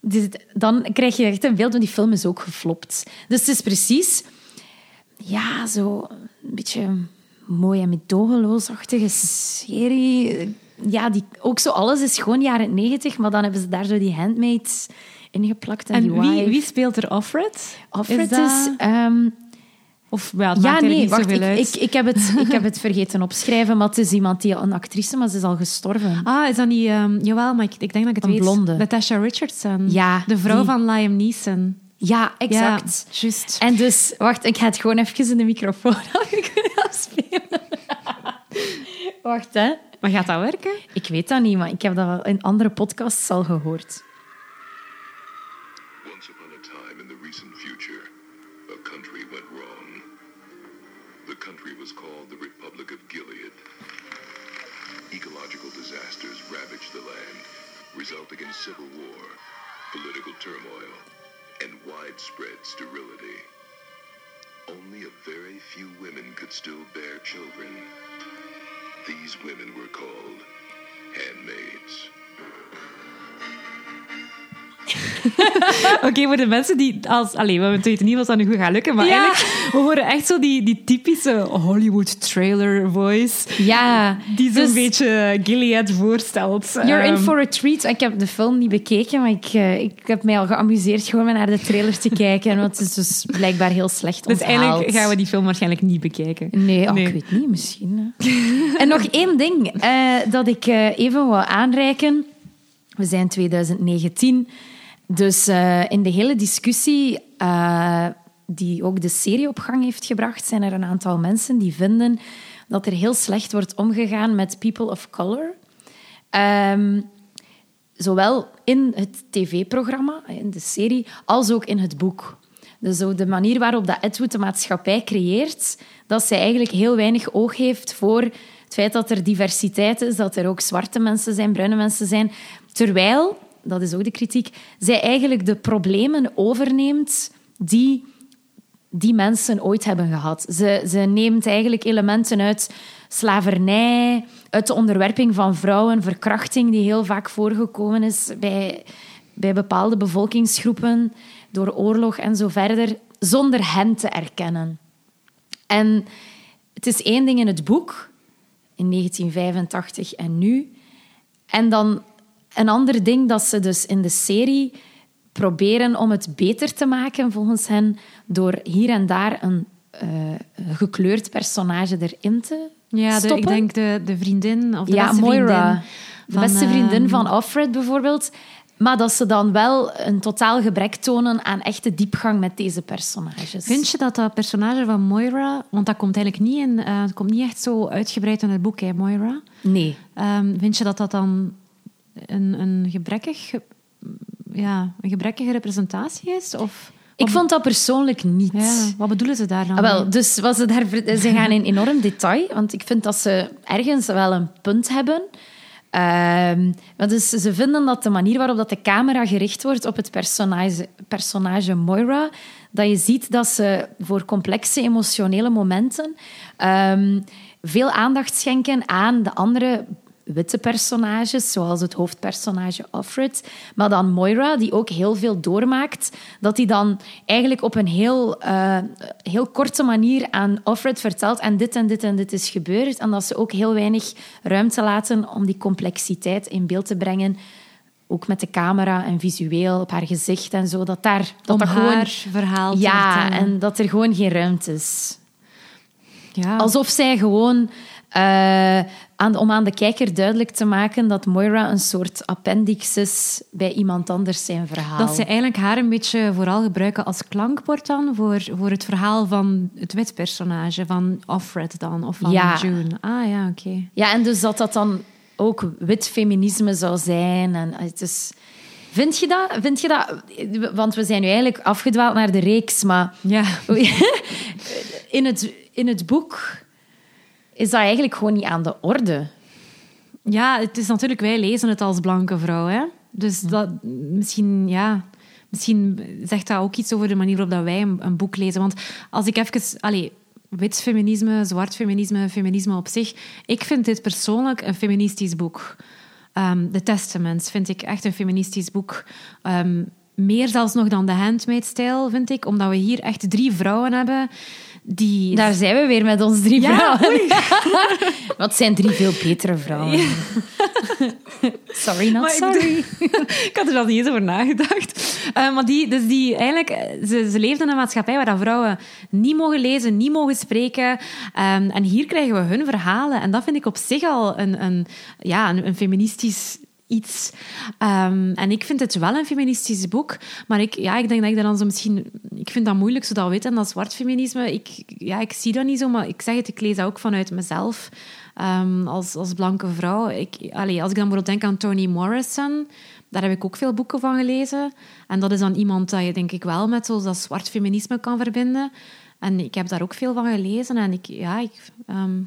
die- dan krijg je echt een beeld, want die film is ook geflopt. Dus het is precies... Ja, zo een beetje mooi en medogeloosachtige serie. Ja, die, ook zo alles is gewoon jaren negentig, maar dan hebben ze daar zo die handmaids ingeplakt. En, En die wie, wife. wie speelt er Offred? Offred Is dat- is... ehm, Of ja, ja, nee, niet wacht, ik, ik, ik, heb het, ik heb het vergeten opschrijven, maar het is iemand die een actrice, maar ze is al gestorven. Ah, is dat niet... ehm, jawel, maar ik, ik denk dat ik het Een weet. blonde. Natasha Richardson. Ja, De vrouw die. van Liam Neeson. Ja, exact. Ja, juist. En dus, wacht, ik ga het gewoon even in de microfoon afspelen. wacht, hè. Maar gaat dat werken? Ik weet dat niet, maar ik heb dat wel in andere podcasts al gehoord. Still bear children. These women were called handmaids. Oké, voor de mensen die... Als, allee, we weten niet wat dat nu goed gaat lukken, maar Ja. eigenlijk... We horen echt zo die, die typische Hollywood trailer voice. Ja, Die zo'n dus beetje Gilead voorstelt. You're in Ehm, for a treat. Ik heb de film niet bekeken, maar ik, eh, ik heb mij al geamuseerd gewoon naar de trailer te kijken. Want het is dus blijkbaar heel slecht Dus onthaald. eigenlijk gaan we die film waarschijnlijk niet bekijken. Nee, oh, Nee. ik weet niet, misschien. en nog één ding eh, dat ik eh, even wil aanreiken. We zijn 2019, dus eh, in de hele discussie eh, die ook de serie op gang heeft gebracht, zijn er een aantal mensen die vinden dat er heel slecht wordt omgegaan met people of color. Ehm, zowel in het tv-programma, in de serie, als ook in het boek. Dus de manier waarop dat Edwood de maatschappij creëert, dat zij eigenlijk heel weinig oog heeft voor het feit dat er diversiteit is, dat er ook zwarte mensen zijn, bruine mensen zijn. Terwijl, dat is ook de kritiek, zij eigenlijk de problemen overneemt die die mensen ooit hebben gehad. Ze, ze neemt eigenlijk elementen uit slavernij, uit de onderwerping van vrouwen, verkrachting die heel vaak voorgekomen is bij, bij bepaalde bevolkingsgroepen, door oorlog en zo verder, zonder hen te erkennen. En het is één ding in het boek, in 1985 en nu. En dan een ander ding dat ze dus in de serie proberen om het beter te maken, volgens hen, door hier en daar een eh, gekleurd personage erin te Ja, de, stoppen. ik denk de, de vriendin of de ja, beste Moira. vriendin. de van, beste vriendin ehm, van Alfred bijvoorbeeld. Maar dat ze dan wel een totaal gebrek tonen aan echte diepgang met deze personages. Vind je dat dat personage van Moira, want dat komt eigenlijk niet in, eh, het komt niet echt zo uitgebreid in het boek, hè, Moira. Nee. Ehm, vind je dat dat dan een, een gebrekkig, ja, een gebrekkige representatie is? Of Ik vond dat persoonlijk niet. Ja, wat bedoelen ze daar dan? Ah, wel, dus wat ze, daar, ze gaan in enorm detail, want ik vind dat ze ergens wel een punt hebben. Want dus ze vinden dat de manier waarop dat de camera gericht wordt op het personage, personage Moira, dat je ziet dat ze voor complexe emotionele momenten ehm, veel aandacht schenken aan de andere witte personages, zoals het hoofdpersonage Offred. Maar dan Moira, die ook heel veel doormaakt, dat die dan eigenlijk op een heel, eh, heel korte manier aan Offred vertelt en dit en dit en dit is gebeurd. En dat ze ook heel weinig ruimte laten om die complexiteit in beeld te brengen. Ook met de camera en visueel op haar gezicht en zo. Dat daar dat dat gewoon. verhaal Ja, en dat er gewoon geen ruimte is. ja. Alsof zij gewoon, eh, aan, om aan de kijker duidelijk te maken dat Moira een soort appendix is bij iemand anders zijn verhaal. Dat ze eigenlijk haar een beetje vooral gebruiken als klankbord dan voor, voor het verhaal van het wit personage, van Offred dan, of van Ja. June. Ah ja, oké. Ja, en dus dat dat dan ook wit feminisme zou zijn. En het is... Vind je dat? Vind je dat? Want we zijn nu eigenlijk afgedwaald naar de reeks, maar Ja. in het, in het boek is dat eigenlijk gewoon niet aan de orde. ja, het is natuurlijk, wij lezen het als blanke vrouw, hè. Dus dat, misschien, ja... Misschien zegt dat ook iets over de manier waarop dat wij een, een boek lezen. Want als ik even... Allee, wit feminisme, zwart feminisme, feminisme op zich. Ik vind dit persoonlijk een feministisch boek. Ehm The Testaments vind ik echt een feministisch boek. Ehm, meer zelfs nog dan The Handmaid's Tale, vind ik. Omdat we hier echt drie vrouwen hebben die... Daar zijn we weer met ons drie Ja, vrouwen. Wat zijn drie veel betere vrouwen. Sorry, not Maar sorry. ik had er al niet eens over nagedacht. Eh, maar die, dus die, eigenlijk, eh, ze, ze leefden in een maatschappij waar dat vrouwen niet mogen lezen, niet mogen spreken. Ehm, en hier krijgen we hun verhalen. En dat vind ik op zich al een, een, ja, een, een feministisch iets. Ehm, en ik vind het wel een feministisch boek, maar ik, ja, ik denk dat ik dat dan zo misschien... Ik vind dat moeilijk, zo dat wit en dat zwart feminisme. Ik, ja, ik zie dat niet zo, maar ik zeg het, ik lees dat ook vanuit mezelf. Ehm, als, als blanke vrouw. Ik, allee, als ik dan bijvoorbeeld denk aan Toni Morrison, daar heb ik ook veel boeken van gelezen. En dat is dan iemand dat je denk ik wel met zo dat zwart feminisme kan verbinden. En ik heb daar ook veel van gelezen. En ik, ja, ik, ehm,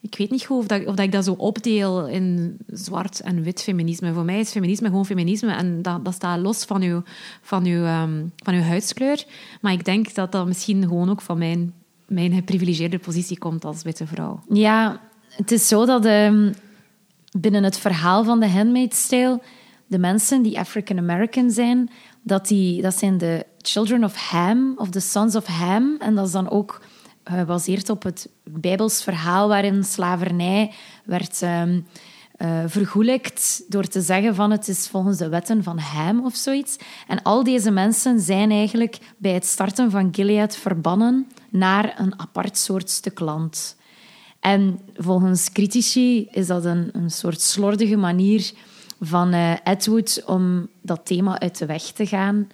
ik weet niet goed of, dat, ik dat zo opdeel in zwart en wit feminisme. Voor mij is feminisme gewoon feminisme. En dat, dat staat los van uw, van, uw, ehm, van uw huidskleur. Maar ik denk dat dat misschien gewoon ook van mijn, mijn geprivilegeerde positie komt als witte vrouw. Ja, het is zo dat ehm, binnen het verhaal van de Handmaid's Tale de mensen die African American zijn, dat, die, dat zijn de children of Ham, of the sons of Ham. En dat is dan ook gebaseerd op het Bijbels verhaal waarin slavernij werd eh, vergoelijkt door te zeggen van het is volgens de wetten van Ham of zoiets. En al deze mensen zijn eigenlijk bij het starten van Gilead verbannen naar een apart soort stuk land. En volgens critici is dat een, een soort slordige manier van eh, Edward om dat thema uit de weg te gaan,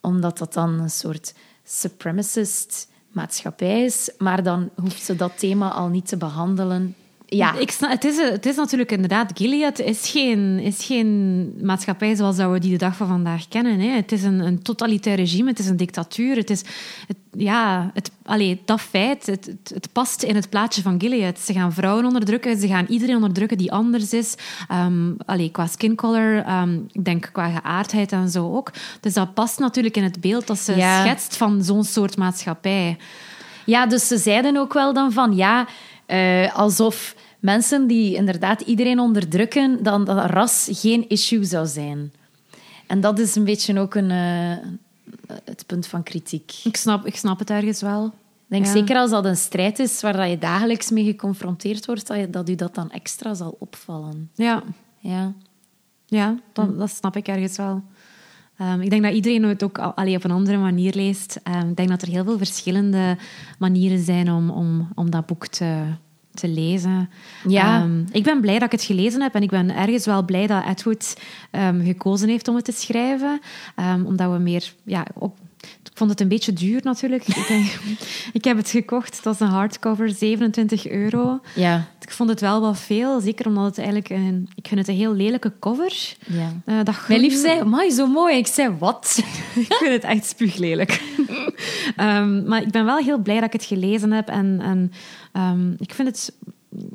omdat dat dan een soort supremacist maatschappij is, maar dan hoeft ze dat thema al niet te behandelen. Ja, Ik het, is, het is natuurlijk inderdaad, Gilead is geen, is geen maatschappij zoals dat we die de dag van vandaag kennen. Hè. Het is een, een totalitair regime, het is een dictatuur. Het is, het, ja, het, allee, dat feit, het, het, het past in het plaatje van Gilead. Ze gaan vrouwen onderdrukken, ze gaan iedereen onderdrukken die anders is. Ehm allee, qua skin color, ehm, ik denk qua geaardheid en zo ook. Dus dat past natuurlijk in het beeld dat ze Ja. schetst van zo'n soort maatschappij. Ja, dus ze zeiden ook wel dan van ja, eh, alsof mensen die inderdaad iedereen onderdrukken, dan dat ras geen issue zou zijn. En dat is een beetje ook een, eh, het punt van kritiek. Ik snap, ik snap het ergens wel. Ik denk Ja. zeker als dat een strijd is waar dat je dagelijks mee geconfronteerd wordt, dat, je, dat u dat dan extra zal opvallen. Ja, Ja. Ja, dat, dat snap ik ergens wel. Ehm, ik denk dat iedereen het ook al- allee, op een andere manier leest. Ehm, ik denk dat er heel veel verschillende manieren zijn om, om, om dat boek te, te lezen. Ja. Ehm, ik ben blij dat ik het gelezen heb en ik ben ergens wel blij dat Edward gekozen heeft om het te schrijven. Omdat we meer ja, op, ik vond het een beetje duur natuurlijk. ik, heb het gekocht, het was een hardcover, 27 euro. Ja. Ik vond het wel wat veel, zeker omdat het eigenlijk een... Ik vind het een heel lelijke cover. ja. Eh, dat Mijn lief zei, amai, zo mooi. Ik zei, wat? ik vind het echt spuuglelijk. Ehm, maar ik ben wel heel blij dat ik het gelezen heb. En, en ehm, ik vind het...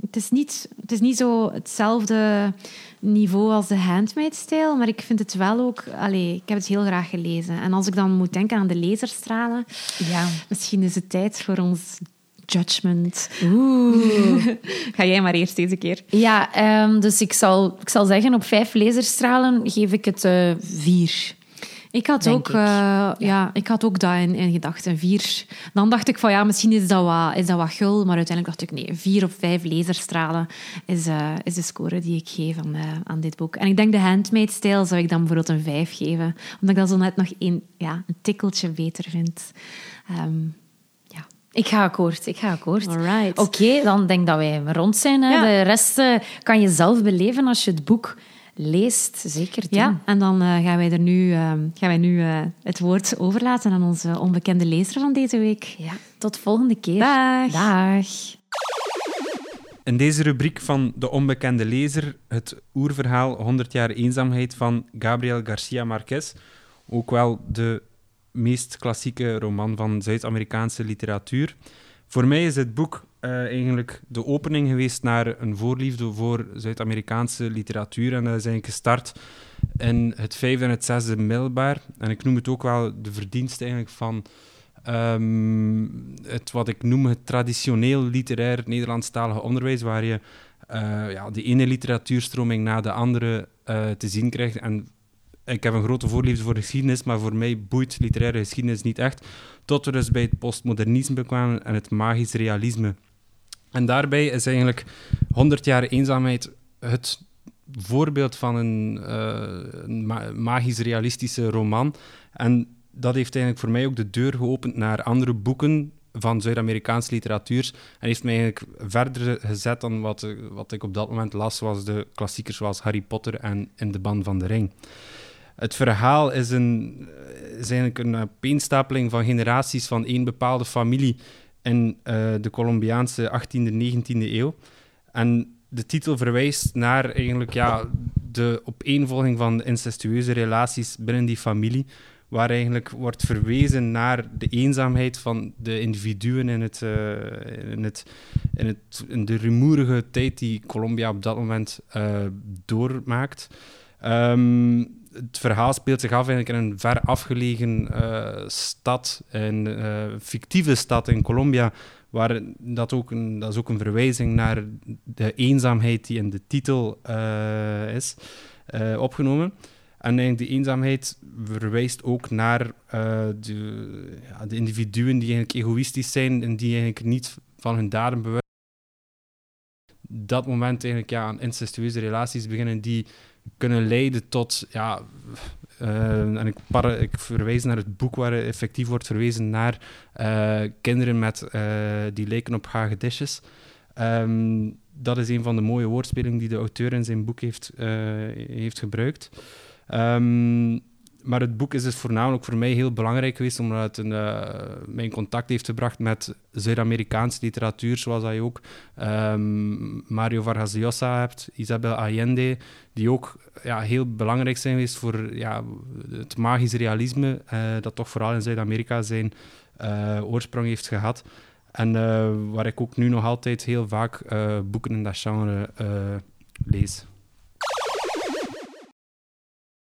Het is, niet, het is niet zo hetzelfde niveau als de Handmaid-stijl, maar ik vind het wel ook... Allee, ik heb het heel graag gelezen. En als ik dan moet denken aan de laserstralen, Ja. misschien is het tijd voor ons judgment. Oeh. Ga jij maar eerst deze keer. Ja, ehm, dus ik zal, ik zal zeggen, op vijf laserstralen geef ik het eh, vier. Ik had, ook, ik. eh, ja. ik had ook dat in, in gedachten. Vier. Dan dacht ik van ja, misschien is dat, wat, is dat wat gul. Maar uiteindelijk dacht ik nee, vier of vijf laserstralen is, eh, is de score die ik geef aan, eh, aan dit boek. En ik denk de handmade-stijl zou ik dan bijvoorbeeld een vijf geven. Omdat ik dat zo net nog een, ja, een tikkeltje beter vind. Ja, Ik ga akkoord, ik ga akkoord. Oké, dan denk ik dat wij rond zijn. Hè. Ja. De rest kan je zelf beleven als je het boek leest. Zeker doen. Ja, en dan eh, gaan wij er nu, eh, gaan wij nu eh, het woord overlaten aan onze onbekende lezer van deze week. Ja, tot volgende keer. Dag. Dag. In deze rubriek van De Onbekende Lezer, het oerverhaal 100 jaar eenzaamheid van Gabriel Garcia Marquez. Ook wel de meest klassieke roman van Zuid-Amerikaanse literatuur. Voor mij is dit boek eigenlijk de opening geweest naar een voorliefde voor Zuid-Amerikaanse literatuur. En dat is eigenlijk gestart in het vijfde en het zesde middelbaar. En ik noem het ook wel de verdienste eigenlijk van ehm, het wat ik noem het traditioneel literair Nederlandstalige onderwijs, waar je eh, ja, de ene literatuurstroming na de andere eh, te zien krijgt. En ik heb een grote voorliefde voor geschiedenis, maar voor mij boeit literaire geschiedenis niet echt. Tot we dus bij het postmodernisme kwamen en het magisch realisme. En daarbij is eigenlijk 100 jaar eenzaamheid het voorbeeld van een, eh, magisch-realistische roman. En dat heeft eigenlijk voor mij ook de deur geopend naar andere boeken van Zuid-Amerikaanse literatuur. En heeft mij eigenlijk verder gezet dan wat, eh, wat ik op dat moment las, was de klassiekers zoals Harry Potter en In de Ban van de Ring. Het verhaal is, een, is eigenlijk een opeenstapeling van generaties van één bepaalde familie in eh, de Colombiaanse 18e, 19e eeuw. En de titel verwijst naar eigenlijk ja, de opeenvolging van incestueuze relaties binnen die familie, waar eigenlijk wordt verwezen naar de eenzaamheid van de individuen in, het, eh, in, het, in, het, in de rumoerige tijd die Colombia op dat moment eh, doormaakt. Ehm, het verhaal speelt zich af in een ver afgelegen eh, stad, een eh, fictieve stad in Colombia, waar dat, ook een, dat is ook een verwijzing naar de eenzaamheid die in de titel eh, is opgenomen. En eigenlijk die eenzaamheid verwijst ook naar de, de individuen die eigenlijk egoïstisch zijn en die eigenlijk niet van hun daden bewust dat moment eigenlijk ja, aan incestueuze relaties beginnen die kunnen leiden tot ja, eh, en ik, para- ik verwijs naar het boek waar effectief wordt verwezen naar eh, kinderen met, eh, die lijken op hagedisjes. Ehm, dat is een van de mooie woordspelingen die de auteur in zijn boek heeft, heeft gebruikt. Ehm, maar het boek is dus voornamelijk voor mij heel belangrijk geweest, omdat het een, eh, mij in contact heeft gebracht met Zuid-Amerikaanse literatuur, zoals je ook ehm, Mario Vargas Llosa hebt, Isabel Allende, die ook ja, heel belangrijk zijn geweest voor ja, het magisch realisme, eh, dat toch vooral in Zuid-Amerika zijn eh, oorsprong heeft gehad. En waar ik ook nu nog altijd heel vaak boeken in dat genre lees.